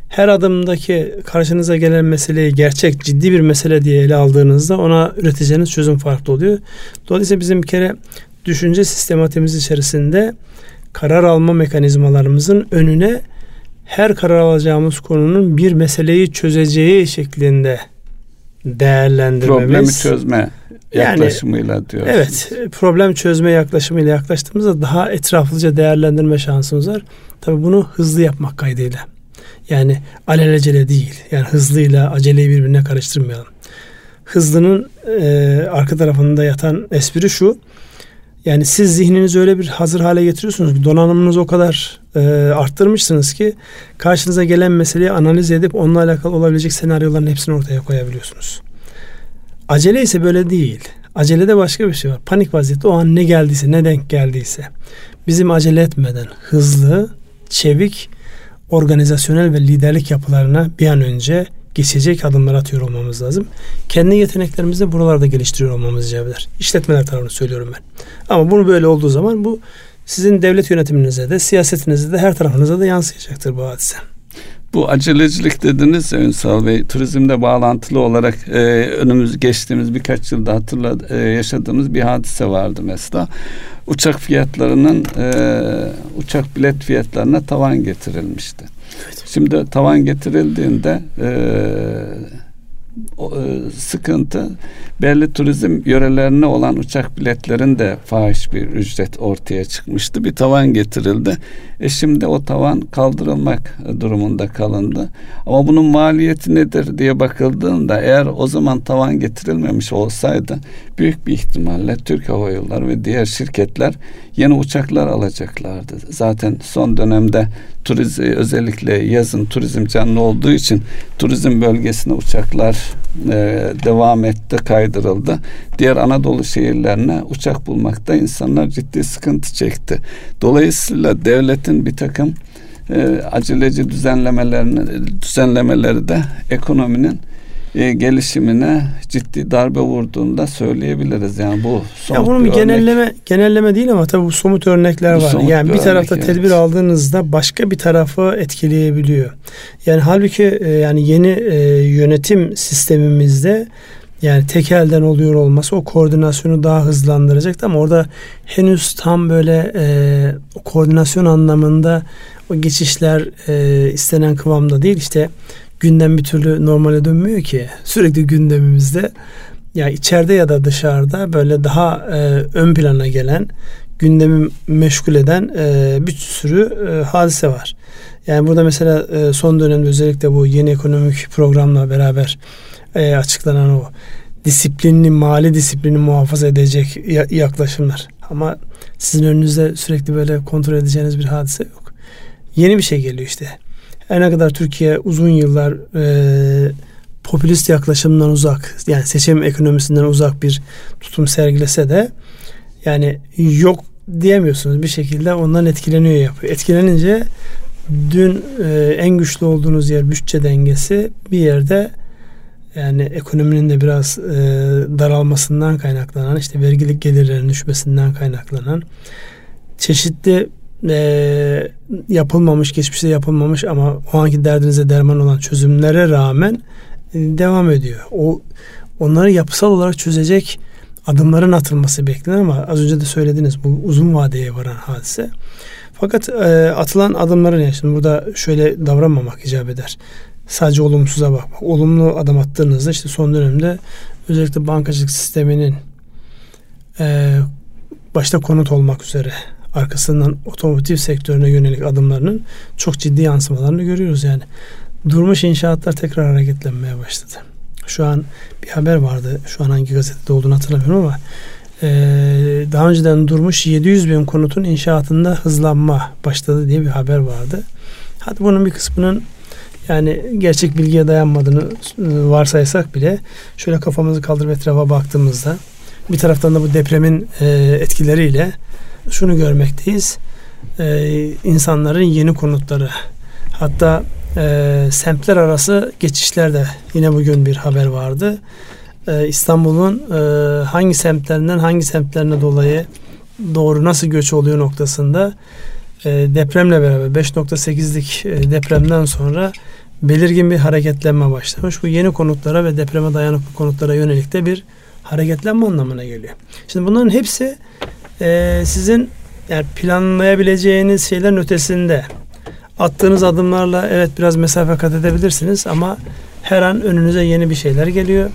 Her adımdaki karşınıza gelen meseleyi gerçek ciddi bir mesele diye ele aldığınızda ona üreteceğiniz çözüm farklı oluyor. Dolayısıyla bizim bir kere düşünce sistematimiz içerisinde karar alma mekanizmalarımızın önüne her karar alacağımız konunun bir meseleyi çözeceği şeklinde değerlendirmemiz. Problemi çözme yaklaşımıyla yani, diyorsunuz. Evet, problem çözme yaklaşımıyla yaklaştığımızda daha etraflıca değerlendirme şansımız var. Tabii bunu hızlı yapmak kaydıyla. Yani alelacele değil. Yani hızlıyla aceleyi birbirine karıştırmayalım. Hızlının e, arka tarafında yatan espri şu. Yani siz zihninizi öyle bir hazır hale getiriyorsunuz ki donanımınızı o kadar e, arttırmışsınız ki karşınıza gelen meseleyi analiz edip onunla alakalı olabilecek senaryoların hepsini ortaya koyabiliyorsunuz. Acele ise böyle değil. Acelede başka bir şey var. Panik vaziyette o an ne geldiyse, ne denk geldiyse. Bizim acele etmeden hızlı, çevik, organizasyonel ve liderlik yapılarına bir an önce geçecek adımlar atıyor olmamız lazım. Kendi yeteneklerimizi de buralarda geliştiriyor olmamız icap. İşletmeler tarafını söylüyorum ben. Ama bunu böyle olduğu zaman bu sizin devlet yönetiminize de siyasetinize de her tarafınıza da yansıyacaktır bu hadise. Bu acelecilik dediniz ya Ünsal Bey, turizmde bağlantılı olarak e, önümüz geçtiğimiz birkaç yılda hatırla e, yaşadığımız bir hadise vardı mesela. Uçak fiyatlarının e, uçak bilet fiyatlarına tavan getirilmişti. Şimdi tavan getirildiğinde e, o, e, sıkıntı belli turizm yörelerine olan uçak biletlerin de fahiş bir ücret ortaya çıkmıştı. Bir tavan getirildi. E şimdi o tavan kaldırılmak durumunda kalındı. Ama bunun maliyeti nedir diye bakıldığında eğer o zaman tavan getirilmemiş olsaydı büyük bir ihtimalle Türk Hava Yolları ve diğer şirketler yeni uçaklar alacaklardı. Zaten son dönemde turizm özellikle yazın turizm canlı olduğu için turizm bölgesine uçaklar e, devam etti, kaydırıldı. Diğer Anadolu şehirlerine uçak bulmakta insanlar ciddi sıkıntı çekti. Dolayısıyla devletin bir takım e, aceleci düzenlemelerini düzenlemeleri de ekonominin e, gelişimine ciddi darbe vurduğunda söyleyebiliriz. Yani bu somut ya bunun bir, bir genelleme örnek. genelleme değil ama tabii bu somut örnekler bu var. Somut yani bir, bir tarafta örnek, tedbir evet. aldığınızda başka bir tarafı etkileyebiliyor. Yani halbuki e, yani yeni e, yönetim sistemimizde yani tek elden oluyor olması o koordinasyonu daha hızlandıracak ama orada henüz tam böyle e, koordinasyon anlamında o geçişler e, istenen kıvamda değil. işte gündem bir türlü normale dönmüyor ki. Sürekli gündemimizde ya içeride ya da dışarıda böyle daha e, ön plana gelen gündemi meşgul eden e, bir sürü e, hadise var. Yani burada mesela e, son dönemde özellikle bu yeni ekonomik programla beraber e, açıklanan o disiplinli, mali disiplini muhafaza edecek yaklaşımlar. Ama sizin önünüzde sürekli böyle kontrol edeceğiniz bir hadise yok. Yeni bir şey geliyor işte. Her ne kadar Türkiye uzun yıllar e, popülist yaklaşımdan uzak yani seçim ekonomisinden uzak bir tutum sergilese de yani yok diyemiyorsunuz bir şekilde ondan etkileniyor yapıyor. Etkilenince dün e, en güçlü olduğunuz yer bütçe dengesi bir yerde yani ekonominin de biraz e, daralmasından kaynaklanan işte vergilik gelirlerin düşmesinden kaynaklanan çeşitli e, yapılmamış, geçmişte yapılmamış ama o anki derdinize derman olan çözümlere rağmen e, devam ediyor. O onları yapısal olarak çözecek adımların atılması beklenir ama az önce de söylediniz bu uzun vadeye varan hadise. Fakat e, atılan adımların yani şimdi burada şöyle davranmamak icap eder. Sadece olumsuza bakmak. Olumlu adım attığınızda işte son dönemde özellikle bankacılık sisteminin e, başta konut olmak üzere arkasından otomotiv sektörüne yönelik adımlarının çok ciddi yansımalarını görüyoruz yani. Durmuş inşaatlar tekrar hareketlenmeye başladı. Şu an bir haber vardı. Şu an hangi gazetede olduğunu hatırlamıyorum ama e, daha önceden durmuş 700 bin konutun inşaatında hızlanma başladı diye bir haber vardı. Hadi bunun bir kısmının yani gerçek bilgiye dayanmadığını e, varsaysak bile şöyle kafamızı kaldırıp etrafa baktığımızda bir taraftan da bu depremin e, etkileriyle şunu görmekteyiz. Ee, insanların yeni konutları hatta e, semtler arası geçişler de yine bugün bir haber vardı. İstanbul'un e, hangi semtlerinden hangi semtlerine dolayı doğru nasıl göç oluyor noktasında e, depremle beraber 5.8'lik e, depremden sonra belirgin bir hareketlenme başlamış. Bu yeni konutlara ve depreme dayanıklı konutlara yönelik de bir hareketlenme anlamına geliyor. Şimdi bunların hepsi e, sizin yani planlayabileceğiniz şeylerin ötesinde attığınız adımlarla evet biraz mesafe kat edebilirsiniz ama her an önünüze yeni bir şeyler geliyor.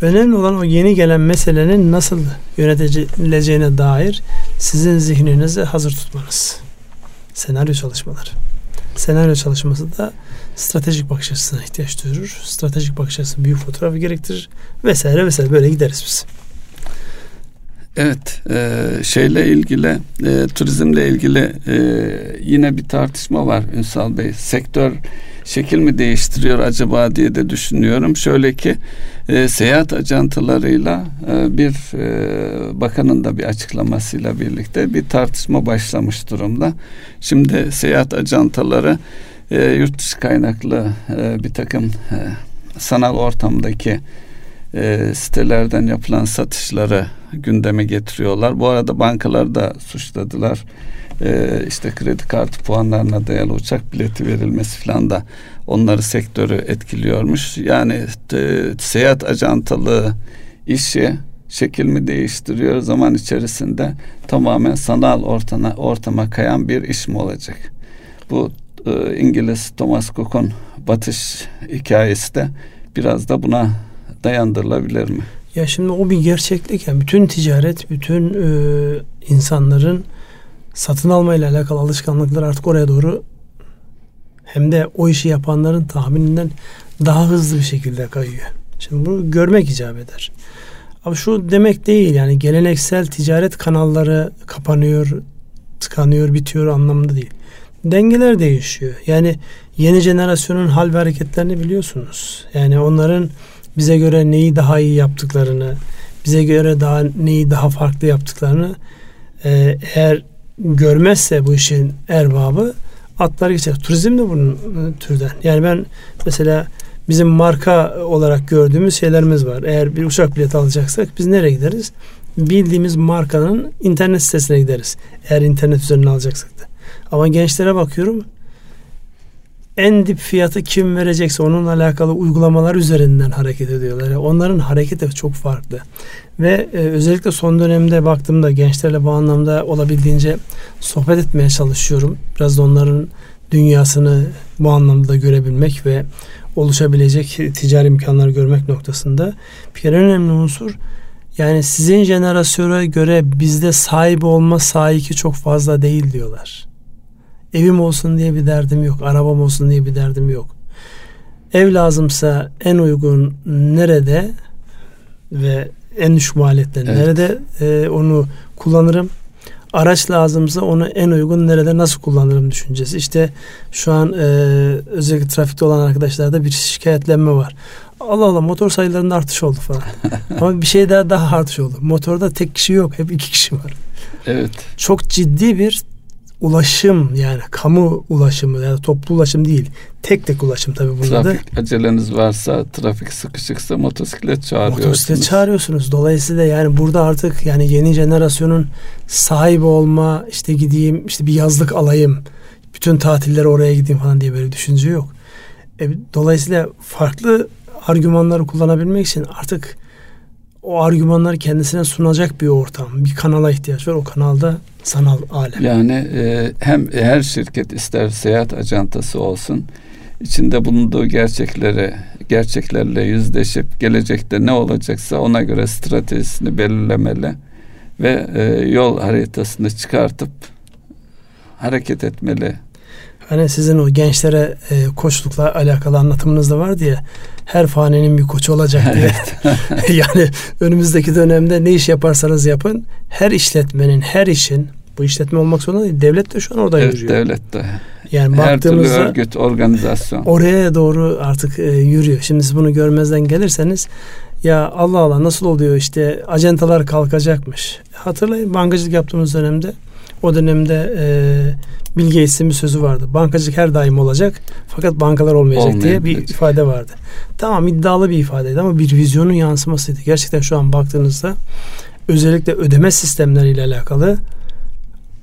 Önemli olan o yeni gelen meselenin nasıl yönetileceğine dair sizin zihninizi hazır tutmanız. Senaryo çalışmaları. Senaryo çalışması da stratejik bakış açısına ihtiyaç duyurur. Stratejik bakış açısı büyük fotoğrafı gerektirir vesaire vesaire böyle gideriz biz. Evet, e, şeyle ilgili, e, turizmle ilgili e, yine bir tartışma var Ünsal Bey. Sektör şekil mi değiştiriyor acaba diye de düşünüyorum. Şöyle ki e, seyahat ajantalarıyla e, bir e, bakanın da bir açıklamasıyla birlikte bir tartışma başlamış durumda. Şimdi seyahat ajantaları e, yurt dışı kaynaklı e, bir takım e, sanal ortamdaki e, sitelerden yapılan satışları gündeme getiriyorlar. Bu arada bankalar da suçladılar. E, işte kredi kartı puanlarına dayalı uçak bileti verilmesi falan da onları sektörü etkiliyormuş. Yani e, seyahat ajantalığı işi şekil mi değiştiriyor zaman içerisinde tamamen sanal ortama, ortama kayan bir iş mi olacak? Bu e, İngiliz Thomas Cook'un batış hikayesi de biraz da buna dayandırılabilir mi? Ya şimdi o bir gerçeklik. Yani bütün ticaret, bütün e, insanların satın almayla alakalı alışkanlıklar artık oraya doğru hem de o işi yapanların tahmininden daha hızlı bir şekilde kayıyor. Şimdi bunu görmek icap eder. Ama şu demek değil yani geleneksel ticaret kanalları kapanıyor, tıkanıyor, bitiyor anlamında değil. Dengeler değişiyor. Yani yeni jenerasyonun hal ve hareketlerini biliyorsunuz. Yani onların bize göre neyi daha iyi yaptıklarını, bize göre daha neyi daha farklı yaptıklarını e, eğer görmezse bu işin erbabı atlar geçer. Turizm de bunun e, türden. Yani ben mesela bizim marka olarak gördüğümüz şeylerimiz var. Eğer bir uçak bileti alacaksak biz nereye gideriz? Bildiğimiz markanın internet sitesine gideriz. Eğer internet üzerinden alacaksak da. Ama gençlere bakıyorum en dip fiyatı kim verecekse onunla alakalı uygulamalar üzerinden hareket ediyorlar. Yani onların hareketi çok farklı. Ve e, özellikle son dönemde baktığımda gençlerle bu anlamda olabildiğince sohbet etmeye çalışıyorum. Biraz da onların dünyasını bu anlamda da görebilmek ve oluşabilecek ticari imkanları görmek noktasında bir kere önemli unsur yani sizin jenerasyona göre bizde sahibi olma sahiki çok fazla değil diyorlar. Evim olsun diye bir derdim yok. Arabam olsun diye bir derdim yok. Ev lazımsa en uygun nerede ve en düşük maliyetle evet. nerede e, onu kullanırım. Araç lazımsa onu en uygun nerede nasıl kullanırım düşüncesi. İşte şu an e, özellikle trafikte olan arkadaşlarda bir şikayetlenme var. Allah Allah motor sayılarında artış oldu falan. [laughs] Ama bir şey daha daha artış oldu. Motorda tek kişi yok. Hep iki kişi var. Evet. Çok ciddi bir ulaşım yani kamu ulaşımı yani toplu ulaşım değil. Tek tek ulaşım tabii burada trafik da. aceleniz varsa, trafik sıkışıksa motosiklet çağırıyorsunuz. Motosiklet çağırıyorsunuz. Dolayısıyla yani burada artık yani yeni jenerasyonun sahibi olma, işte gideyim, işte bir yazlık alayım, bütün tatilleri oraya gideyim falan diye böyle düşünce yok. E, dolayısıyla farklı argümanları kullanabilmek için artık o argümanları kendisine sunacak bir ortam, bir kanala ihtiyaç var. O kanalda sanal alem. Yani e, hem her şirket ister seyahat ajantası olsun, içinde bulunduğu gerçekleri gerçeklerle yüzleşip gelecekte ne olacaksa ona göre stratejisini belirlemeli ve e, yol haritasını çıkartıp hareket etmeli Hani sizin o gençlere e, koçlukla alakalı anlatımınız da var diye her fanenin bir koçu olacak diye. [laughs] yani önümüzdeki dönemde ne iş yaparsanız yapın her işletmenin, her işin bu işletme olmak zorunda değil. Devlet de şu an orada evet, yürüyor. devlet de. Yani her türlü örgüt, organizasyon. Oraya doğru artık e, yürüyor. Şimdi siz bunu görmezden gelirseniz ya Allah Allah nasıl oluyor işte acentalar kalkacakmış. Hatırlayın bankacılık yaptığımız dönemde o dönemde e, Bill Gates'in bir sözü vardı. Bankacılık her daim olacak fakat bankalar olmayacak diye bir ifade vardı. Tamam iddialı bir ifadeydi ama bir vizyonun yansımasıydı. Gerçekten şu an baktığınızda özellikle ödeme sistemleriyle alakalı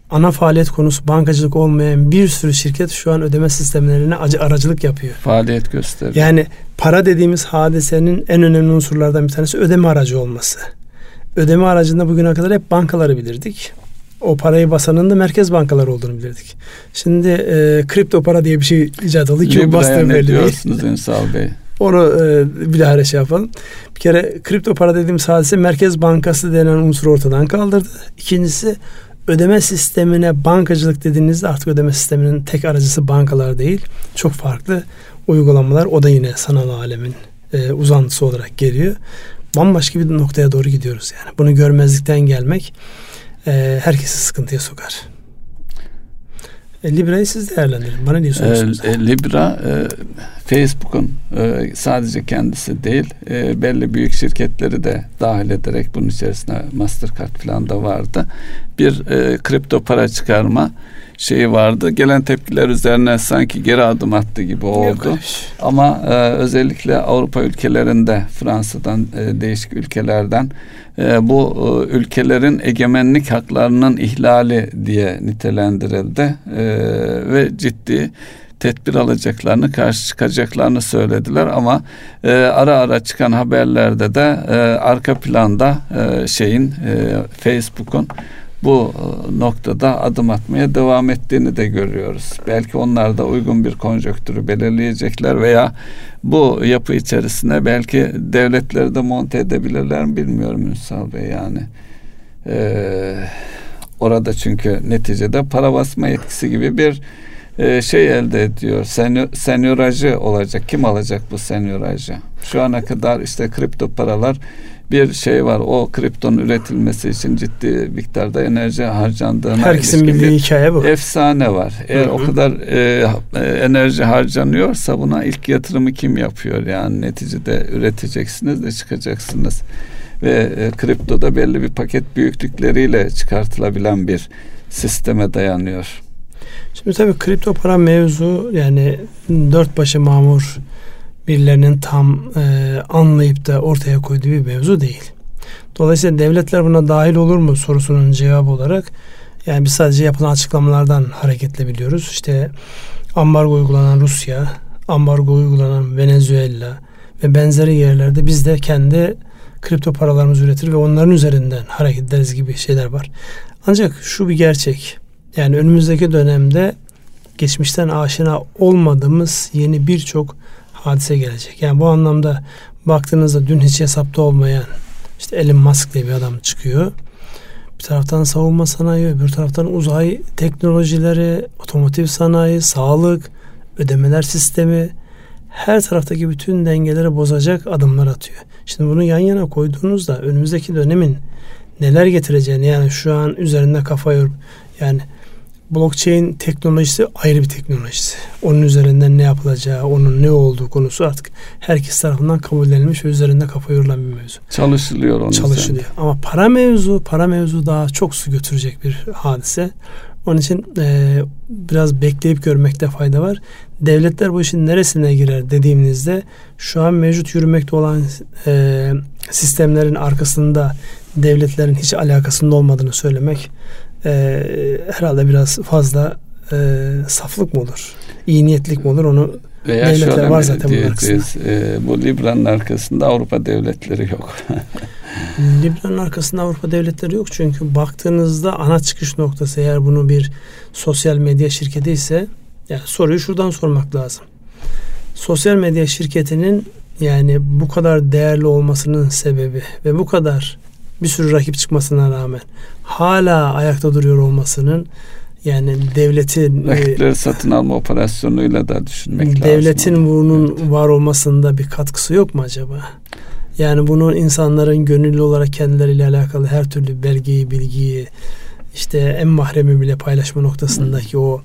ana faaliyet konusu bankacılık olmayan bir sürü şirket şu an ödeme sistemlerine aracılık yapıyor. Faaliyet gösteriyor. Yani para dediğimiz hadisenin en önemli unsurlardan bir tanesi ödeme aracı olması. Ödeme aracında bugüne kadar hep bankaları bilirdik o parayı basanın da merkez bankaları olduğunu bilirdik. Şimdi e, kripto para diye bir şey icat oldu. Ki Libra'ya ne diyorsunuz Ünsal Bey? Onu e, bilahare şey yapalım. Bir kere kripto para dediğimiz hadise Merkez Bankası denen unsur ortadan kaldırdı. İkincisi ödeme sistemine bankacılık dediğinizde artık ödeme sisteminin tek aracısı bankalar değil. Çok farklı uygulamalar. O da yine sanal alemin e, uzantısı olarak geliyor. Bambaşka bir noktaya doğru gidiyoruz yani. Bunu görmezlikten gelmek e, herkesi sıkıntıya sokar. E, Libra'yı siz değerlendirin. Bana niye soruyorsunuz? E, e, Libra e, Facebook'un e, sadece kendisi değil e, belli büyük şirketleri de dahil ederek bunun içerisinde Mastercard falan da vardı. Bir e, kripto para çıkarma şeyi vardı. Gelen tepkiler üzerine sanki geri adım attı gibi oldu. Yok, Ama e, özellikle Avrupa ülkelerinde Fransa'dan e, değişik ülkelerden e, bu e, ülkelerin egemenlik haklarının ihlali diye nitelendirildi e, ve ciddi tedbir alacaklarını, karşı çıkacaklarını söylediler ama e, ara ara çıkan haberlerde de e, arka planda e, şeyin e, Facebook'un bu e, noktada adım atmaya devam ettiğini de görüyoruz. Belki onlar da uygun bir konjöktürü belirleyecekler veya bu yapı içerisine belki devletleri de monte edebilirler mi bilmiyorum Ünsal Bey yani. Ee, orada çünkü neticede para basma etkisi gibi bir e, şey elde ediyor. Senyor, senyorajı olacak. Kim alacak bu senyorajı? Şu ana kadar işte kripto paralar bir şey var. O kriptonun üretilmesi için ciddi miktarda enerji harcandığına Herkesin bildiği hikaye bu. Efsane var. Eğer Hı-hı. o kadar e, e, enerji harcanıyorsa buna ilk yatırımı kim yapıyor? Yani neticede üreteceksiniz de çıkacaksınız. Ve e, kriptoda belli bir paket büyüklükleriyle çıkartılabilen bir sisteme dayanıyor. Şimdi tabii kripto para mevzu yani dört başı mamur birilerinin tam e, anlayıp da ortaya koyduğu bir mevzu değil. Dolayısıyla devletler buna dahil olur mu sorusunun cevabı olarak yani biz sadece yapılan açıklamalardan hareketle biliyoruz. İşte ambargo uygulanan Rusya, ambargo uygulanan Venezuela ve benzeri yerlerde biz de kendi kripto paralarımızı üretir ve onların üzerinden hareket ederiz gibi şeyler var. Ancak şu bir gerçek. Yani önümüzdeki dönemde geçmişten aşina olmadığımız yeni birçok hadise gelecek. Yani bu anlamda baktığınızda dün hiç hesapta olmayan işte Elon Musk diye bir adam çıkıyor. Bir taraftan savunma sanayi, bir taraftan uzay teknolojileri, otomotiv sanayi, sağlık, ödemeler sistemi her taraftaki bütün dengeleri bozacak adımlar atıyor. Şimdi bunu yan yana koyduğunuzda önümüzdeki dönemin neler getireceğini yani şu an üzerinde kafa yorup yani blockchain teknolojisi ayrı bir teknolojisi. Onun üzerinden ne yapılacağı, onun ne olduğu konusu artık herkes tarafından kabullenilmiş ve üzerinde kafa yorulan bir mevzu. Çalışılıyor onun Çalışılıyor. Üzerinde. Ama para mevzu, para mevzu daha çok su götürecek bir hadise. Onun için e, biraz bekleyip görmekte fayda var. Devletler bu işin neresine girer dediğimizde şu an mevcut yürümekte olan e, sistemlerin arkasında devletlerin hiç alakasında olmadığını söylemek e, herhalde biraz fazla e, saflık mı olur? İyi niyetlik mi olur? Onu veya şöyle var zaten diyeceğiz, e, bu Libra'nın arkasında Avrupa devletleri yok. [laughs] Libra'nın arkasında Avrupa devletleri yok çünkü baktığınızda ana çıkış noktası eğer bunu bir sosyal medya şirketi ise yani soruyu şuradan sormak lazım. Sosyal medya şirketinin yani bu kadar değerli olmasının sebebi ve bu kadar bir sürü rakip çıkmasına rağmen hala ayakta duruyor olmasının yani devletin e, rakipleri satın alma operasyonuyla da düşünmek devletin lazım. Devletin bunun evet. var olmasında bir katkısı yok mu acaba? Yani bunun insanların gönüllü olarak kendileriyle alakalı her türlü belgeyi, bilgiyi işte en mahremi bile paylaşma noktasındaki o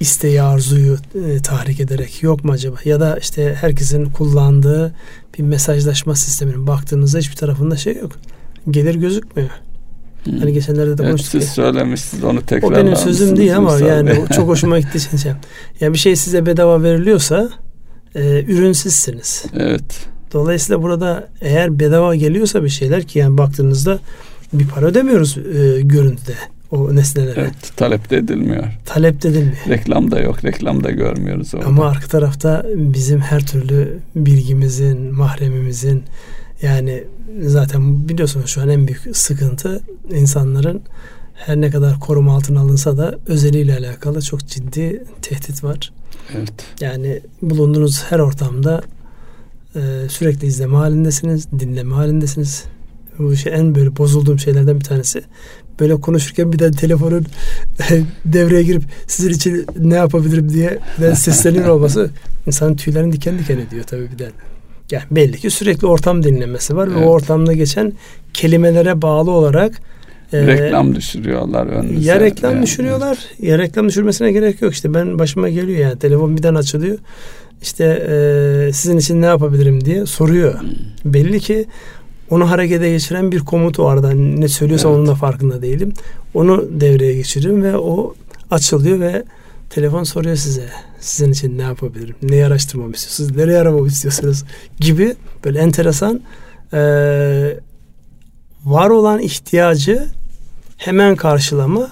isteği, arzuyu e, tahrik ederek yok mu acaba? Ya da işte herkesin kullandığı bir mesajlaşma sisteminin baktığınızda hiçbir tarafında şey yok gelir gözükmüyor. Hmm. Hani geçenlerde de evet, konuştuk. Siz ya. söylemişsiniz onu tekrar. O benim sözüm değil ama yani çok [laughs] hoşuma gitti için şey. Ya bir şey size bedava veriliyorsa e, ürün sizsiniz. Evet. Dolayısıyla burada eğer bedava geliyorsa bir şeyler ki yani baktığınızda bir para ödemiyoruz e, görüntüde o nesnelere. Evet, talep de edilmiyor. Talep de edilmiyor. Reklam da yok, reklam da görmüyoruz orada. Ama arka tarafta bizim her türlü bilgimizin, mahremimizin yani zaten biliyorsunuz şu an en büyük sıkıntı insanların her ne kadar koruma altına alınsa da özeliyle alakalı çok ciddi tehdit var. Evet. Yani bulunduğunuz her ortamda e, sürekli izleme halindesiniz, dinleme halindesiniz. Bu şey en böyle bozulduğum şeylerden bir tanesi. Böyle konuşurken bir de telefonun [laughs] devreye girip sizin için ne yapabilirim diye sesleniyor olması [laughs] insanın tüylerini diken diken ediyor tabii bir de. Yani belli ki sürekli ortam dinlemesi var evet. ve o ortamda geçen kelimelere bağlı olarak e, reklam düşürüyorlar önünüze. Ya reklam yani. düşürüyorlar ya reklam düşürmesine gerek yok işte ben başıma geliyor yani telefon birden açılıyor işte e, sizin için ne yapabilirim diye soruyor. Hmm. Belli ki onu harekete geçiren bir komut o arada ne söylüyorsa evet. onun da farkında değilim. Onu devreye geçiririm ve o açılıyor ve telefon soruyor size sizin için ne yapabilirim? Neyi araştırmamı istiyorsunuz? Nereye aramamı istiyorsunuz? Gibi böyle enteresan e, var olan ihtiyacı hemen karşılama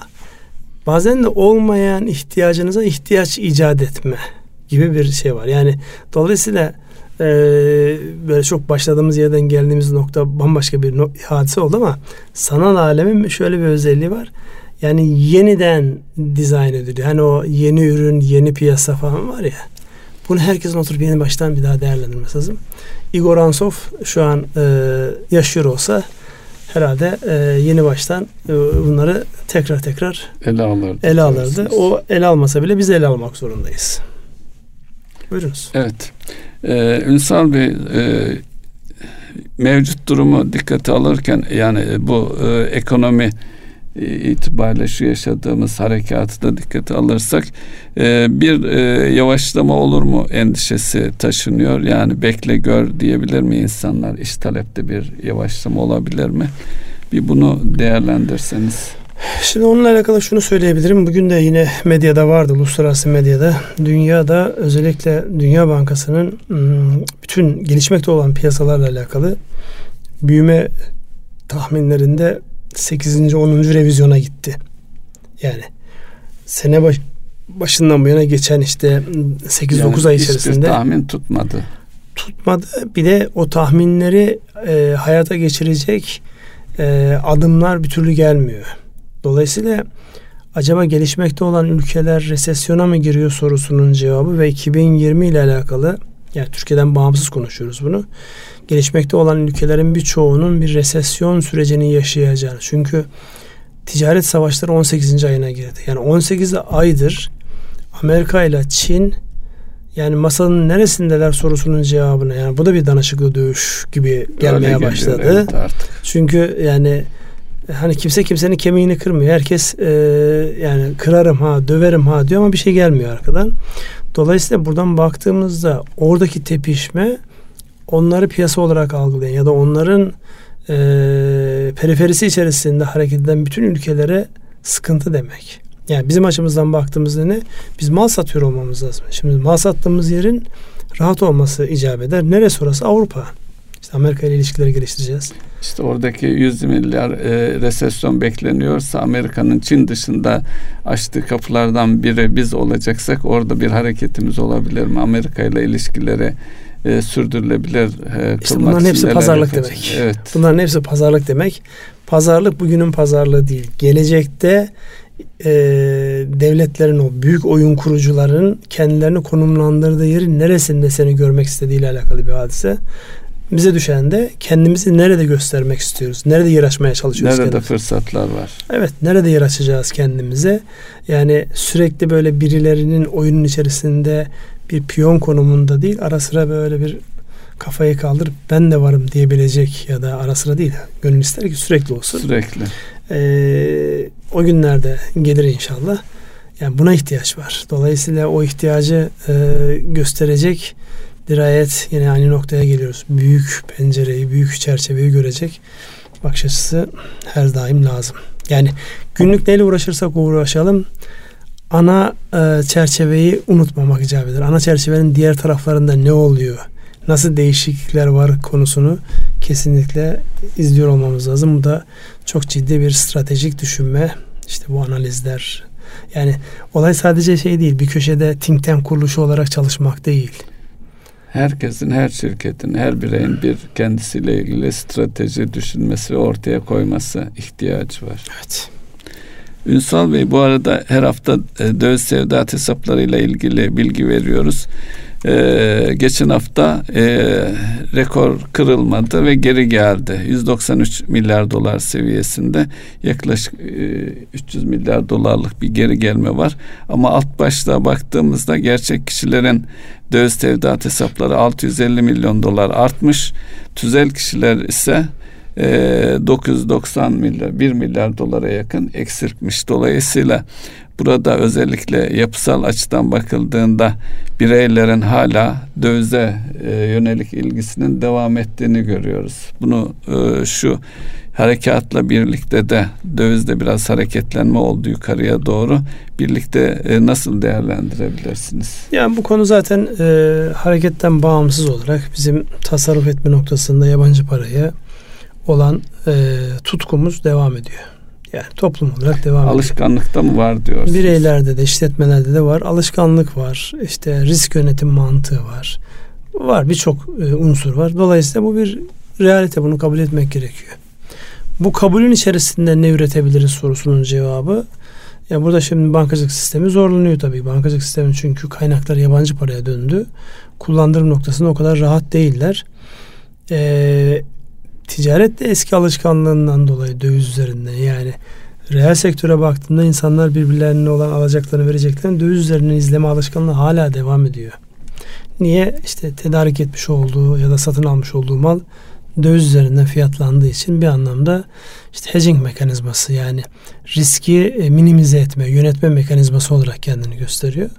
bazen de olmayan ihtiyacınıza ihtiyaç icat etme gibi bir şey var. Yani dolayısıyla e, böyle çok başladığımız yerden geldiğimiz nokta bambaşka bir no- hadise oldu ama sanal alemin şöyle bir özelliği var. Yani yeniden dizayn ediliyor. Hani o yeni ürün, yeni piyasa falan var ya. Bunu herkesin oturup yeni baştan bir daha değerlendirmesi lazım. Igor Ansov şu an e, yaşıyor olsa herhalde e, yeni baştan e, bunları tekrar tekrar ele alırdı. Ele alırdı. O ele almasa bile biz ele almak zorundayız. Buyurunuz. Evet. Ee, Ünsal Bey e, mevcut durumu dikkate alırken yani bu e, ekonomi itibariyle şu yaşadığımız harekatı da dikkate alırsak e, bir e, yavaşlama olur mu endişesi taşınıyor. Yani bekle gör diyebilir mi insanlar? İş talepte bir yavaşlama olabilir mi? Bir bunu değerlendirseniz. Şimdi onunla alakalı şunu söyleyebilirim. Bugün de yine medyada vardı, uluslararası medyada. Dünyada özellikle Dünya Bankası'nın hmm, bütün gelişmekte olan piyasalarla alakalı büyüme tahminlerinde 8. 10. revizyona gitti. Yani sene baş, başından bu yana geçen işte 8-9 yani ay içerisinde tahmin tutmadı. Tutmadı. Bir de o tahminleri e, hayata geçirecek e, adımlar bir türlü gelmiyor. Dolayısıyla acaba gelişmekte olan ülkeler resesyona mı giriyor sorusunun cevabı ve 2020 ile alakalı yani Türkiye'den bağımsız konuşuyoruz bunu. Gelişmekte olan ülkelerin birçoğunun bir resesyon sürecini yaşayacağını. Çünkü ticaret savaşları 18. ayına girdi. Yani 18 aydır Amerika ile Çin yani masanın neresindeler sorusunun cevabını yani bu da bir danışıklı dövüş gibi gelmeye başladı. evet artık. Çünkü yani hani kimse kimsenin kemiğini kırmıyor. Herkes e, yani kırarım ha, döverim ha diyor ama bir şey gelmiyor arkadan. Dolayısıyla buradan baktığımızda oradaki tepişme onları piyasa olarak algılayan ya da onların e, periferisi içerisinde hareket eden bütün ülkelere sıkıntı demek. Yani bizim açımızdan baktığımızda ne? Biz mal satıyor olmamız lazım. Şimdi mal sattığımız yerin rahat olması icap eder. Neresi orası? Avrupa. İşte Amerika ile ilişkileri geliştireceğiz. İşte oradaki 100 milyar e, resesyon bekleniyorsa Amerika'nın Çin dışında açtığı kapılardan biri biz olacaksak orada bir hareketimiz olabilir mi? Amerika ile ilişkileri e, sürdürülebilir e, işte bunların hepsi pazarlık yapacak. demek. Evet. Bunların hepsi pazarlık demek. Pazarlık bugünün pazarlığı değil. Gelecekte e, devletlerin o büyük oyun kurucuların kendilerini konumlandırdığı yerin neresinde seni görmek istediğiyle alakalı bir hadise. Bize düşen de kendimizi nerede göstermek istiyoruz? Nerede yer açmaya çalışıyoruz? Nerede kendimize? fırsatlar var? Evet, nerede yer açacağız kendimize? Yani sürekli böyle birilerinin oyunun içerisinde bir piyon konumunda değil, ara sıra böyle bir kafayı kaldırıp ben de varım diyebilecek ya da ara sıra değil. Gönül ister ki sürekli olsun. Sürekli. Ee, o günlerde gelir inşallah. Yani buna ihtiyaç var. Dolayısıyla o ihtiyacı e, gösterecek dirayet yine aynı noktaya geliyoruz. Büyük pencereyi, büyük çerçeveyi görecek bakış açısı her daim lazım. Yani günlük neyle uğraşırsak uğraşalım ana e, çerçeveyi unutmamak icap eder. Ana çerçevenin diğer taraflarında ne oluyor? Nasıl değişiklikler var konusunu kesinlikle izliyor olmamız lazım. Bu da çok ciddi bir stratejik düşünme. İşte bu analizler. Yani olay sadece şey değil. Bir köşede think tank kuruluşu olarak çalışmak değil herkesin, her şirketin, her bireyin bir kendisiyle ilgili strateji düşünmesi ve ortaya koyması ihtiyacı var. Evet. Ünsal Bey bu arada her hafta e, döviz sevdat hesaplarıyla ilgili bilgi veriyoruz. E, geçen hafta e, rekor kırılmadı ve geri geldi. 193 milyar dolar seviyesinde yaklaşık e, 300 milyar dolarlık bir geri gelme var. Ama alt başta baktığımızda gerçek kişilerin döviz tevdiat hesapları 650 milyon dolar artmış. Tüzel kişiler ise 990 milyar 1 milyar dolara yakın eksiltmiş. Dolayısıyla burada özellikle yapısal açıdan bakıldığında bireylerin hala dövize e, yönelik ilgisinin devam ettiğini görüyoruz. Bunu e, şu harekatla birlikte de dövizde biraz hareketlenme oldu yukarıya doğru. Birlikte e, nasıl değerlendirebilirsiniz? Yani bu konu zaten e, hareketten bağımsız olarak bizim tasarruf etme noktasında yabancı parayı olan e, tutkumuz devam ediyor. Yani toplum olarak devam ediyor. Alışkanlıkta mı var diyorsunuz? Bireylerde de işletmelerde de var. Alışkanlık var. İşte risk yönetim mantığı var. Var birçok e, unsur var. Dolayısıyla bu bir realite bunu kabul etmek gerekiyor. Bu kabulün içerisinde ne üretebiliriz sorusunun cevabı ya burada şimdi bankacılık sistemi zorlanıyor tabii. Bankacılık sistemi çünkü kaynakları yabancı paraya döndü. Kullandırım noktasında o kadar rahat değiller. Ee, ticaret de eski alışkanlığından dolayı döviz üzerinden yani reel sektöre baktığında insanlar birbirlerine olan alacaklarını vereceklerini döviz üzerinden izleme alışkanlığı hala devam ediyor. Niye? İşte tedarik etmiş olduğu ya da satın almış olduğu mal döviz üzerinden fiyatlandığı için bir anlamda işte hedging mekanizması yani riski e, minimize etme, yönetme mekanizması olarak kendini gösteriyor.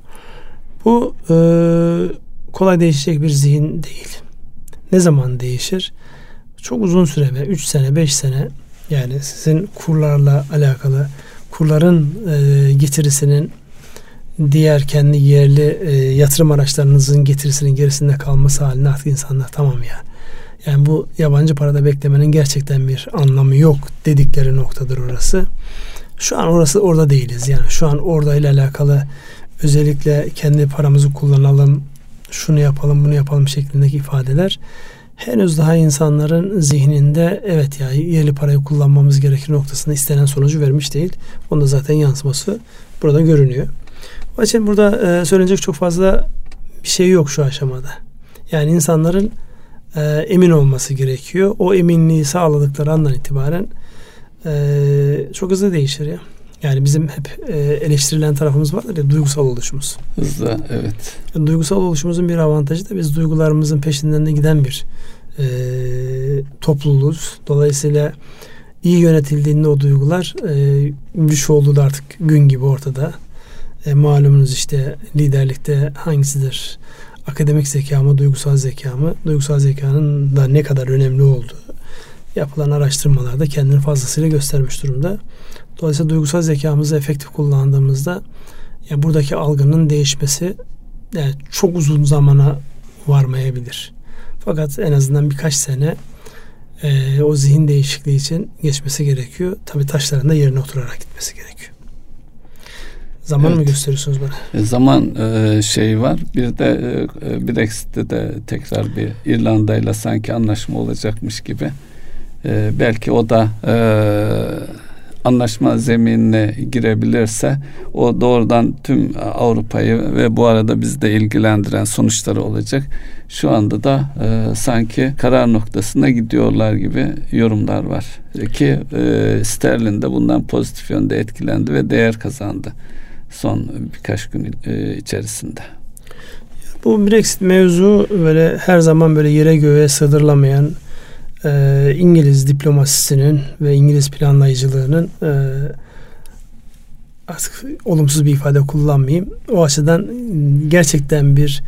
Bu e, kolay değişecek bir zihin değil. Ne zaman değişir? Çok uzun süre ve 3 sene 5 sene yani sizin kurlarla alakalı kurların e, getirisinin diğer kendi yerli e, yatırım araçlarınızın getirisinin gerisinde kalması haline artık insanlar tamam ya. Yani bu yabancı parada beklemenin gerçekten bir anlamı yok dedikleri noktadır orası. Şu an orası orada değiliz. Yani şu an orada ile alakalı özellikle kendi paramızı kullanalım, şunu yapalım, bunu yapalım şeklindeki ifadeler henüz daha insanların zihninde evet ya yerli parayı kullanmamız gerekir noktasında istenen sonucu vermiş değil. Onda zaten yansıması burada görünüyor. Onun için burada e, söylenecek çok fazla bir şey yok şu aşamada. Yani insanların e, emin olması gerekiyor. O eminliği sağladıkları andan itibaren e, çok hızlı değişir ya. Yani bizim hep e, eleştirilen tarafımız vardır ya duygusal oluşumuz. Hızlı evet. duygusal oluşumuzun bir avantajı da biz duygularımızın peşinden de giden bir e, topluluğuz. Dolayısıyla iyi yönetildiğinde o duygular e, güç olduğu da artık gün gibi ortada. E, malumunuz işte liderlikte hangisidir? Akademik zeka mı, duygusal zeka mı? Duygusal zekanın da ne kadar önemli olduğu yapılan araştırmalarda kendini fazlasıyla göstermiş durumda. Dolayısıyla duygusal zekamızı efektif kullandığımızda yani buradaki algının değişmesi yani çok uzun zamana varmayabilir. Fakat en azından birkaç sene e, o zihin değişikliği için geçmesi gerekiyor. Tabii taşların da yerine oturarak gitmesi gerekiyor. Zaman evet. mı gösteriyorsunuz bana? E, zaman e, şey var. Bir de e, Brexit'te de tekrar bir İrlanda ile sanki anlaşma olacakmış gibi. E, belki o da e, anlaşma zeminine girebilirse o doğrudan tüm Avrupa'yı ve bu arada bizi de ilgilendiren sonuçları olacak. Şu anda da e, sanki karar noktasına gidiyorlar gibi yorumlar var. Ki e, sterlin de bundan pozitif yönde etkilendi ve değer kazandı son birkaç gün e, içerisinde. Bu Brexit mevzu böyle her zaman böyle yere göğe sığdırılamayan e, İngiliz diplomasisinin ve İngiliz planlayıcılığının e, artık olumsuz bir ifade kullanmayayım. O açıdan gerçekten bir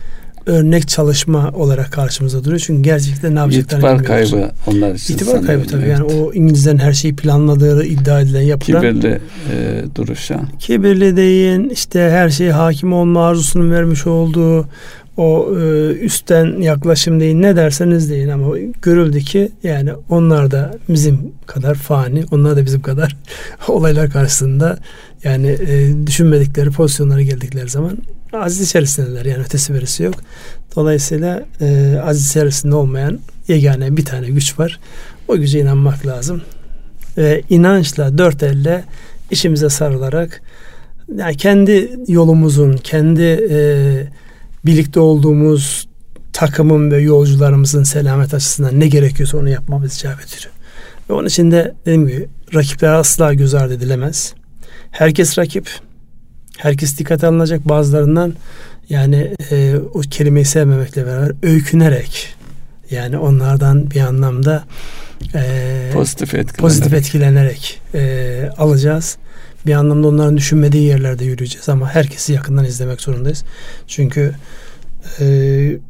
örnek çalışma olarak karşımıza duruyor. Çünkü gerçekten ne yapacaklarını İtibar kaybı onlar için. İtibar kaybı tabii. Evet. Yani o İngilizlerin her şeyi planladığı iddia edilen yapılan. Kibirli e, duruşa. Kibirli deyin işte her şeye hakim olma arzusunun vermiş olduğu o e, üstten yaklaşım değil ne derseniz deyin ama görüldü ki yani onlar da bizim kadar fani onlar da bizim kadar [laughs] olaylar karşısında yani e, düşünmedikleri pozisyonlara geldikleri zaman aziz içerisindeler yani ötesi birisi yok. Dolayısıyla e, aziz içerisinde olmayan yegane bir tane güç var. O güce inanmak lazım. Ve inançla dört elle işimize sarılarak yani kendi yolumuzun, kendi e, birlikte olduğumuz takımın ve yolcularımızın selamet açısından ne gerekiyorsa onu yapmamız icap ediyor. Ve onun için de dediğim gibi rakipler asla göz ardı edilemez. Herkes rakip. Herkes dikkate alınacak bazılarından yani e, o kelimeyi sevmemekle beraber öykünerek yani onlardan bir anlamda e, pozitif etkilenerek, pozitif etkilenerek e, alacağız. Bir anlamda onların düşünmediği yerlerde yürüyeceğiz ama herkesi yakından izlemek zorundayız. Çünkü e,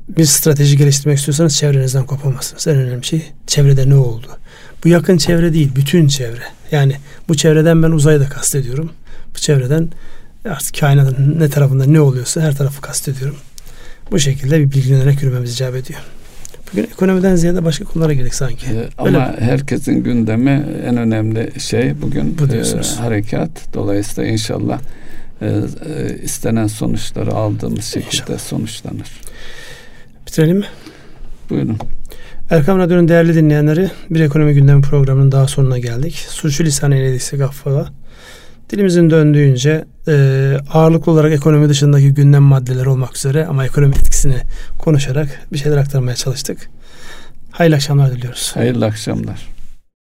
bir strateji geliştirmek istiyorsanız çevrenizden kopamazsınız. En önemli şey çevrede ne oldu? Bu yakın çevre değil, bütün çevre. Yani bu çevreden ben uzayı da kastediyorum. Bu çevreden artık kainatın ne tarafında ne oluyorsa her tarafı kastediyorum. Bu şekilde bir bilgilenerek yürümemiz icap ediyor. Bugün ekonomiden ziyade başka konulara girdik sanki. Ee, ama mi? herkesin gündemi en önemli şey bugün Bu e, harekat. Dolayısıyla inşallah e, e, istenen sonuçları aldığımız şekilde inşallah. sonuçlanır. Bitirelim mi? Buyurun. Erkam Radyo'nun değerli dinleyenleri bir ekonomi gündemi programının daha sonuna geldik. Suçu lisan eylediksek affola. Dilimizin döndüğünce e, ağırlıklı olarak ekonomi dışındaki gündem maddeleri olmak üzere ama ekonomi etkisini konuşarak bir şeyler aktarmaya çalıştık. Hayırlı akşamlar diliyoruz. Hayırlı akşamlar.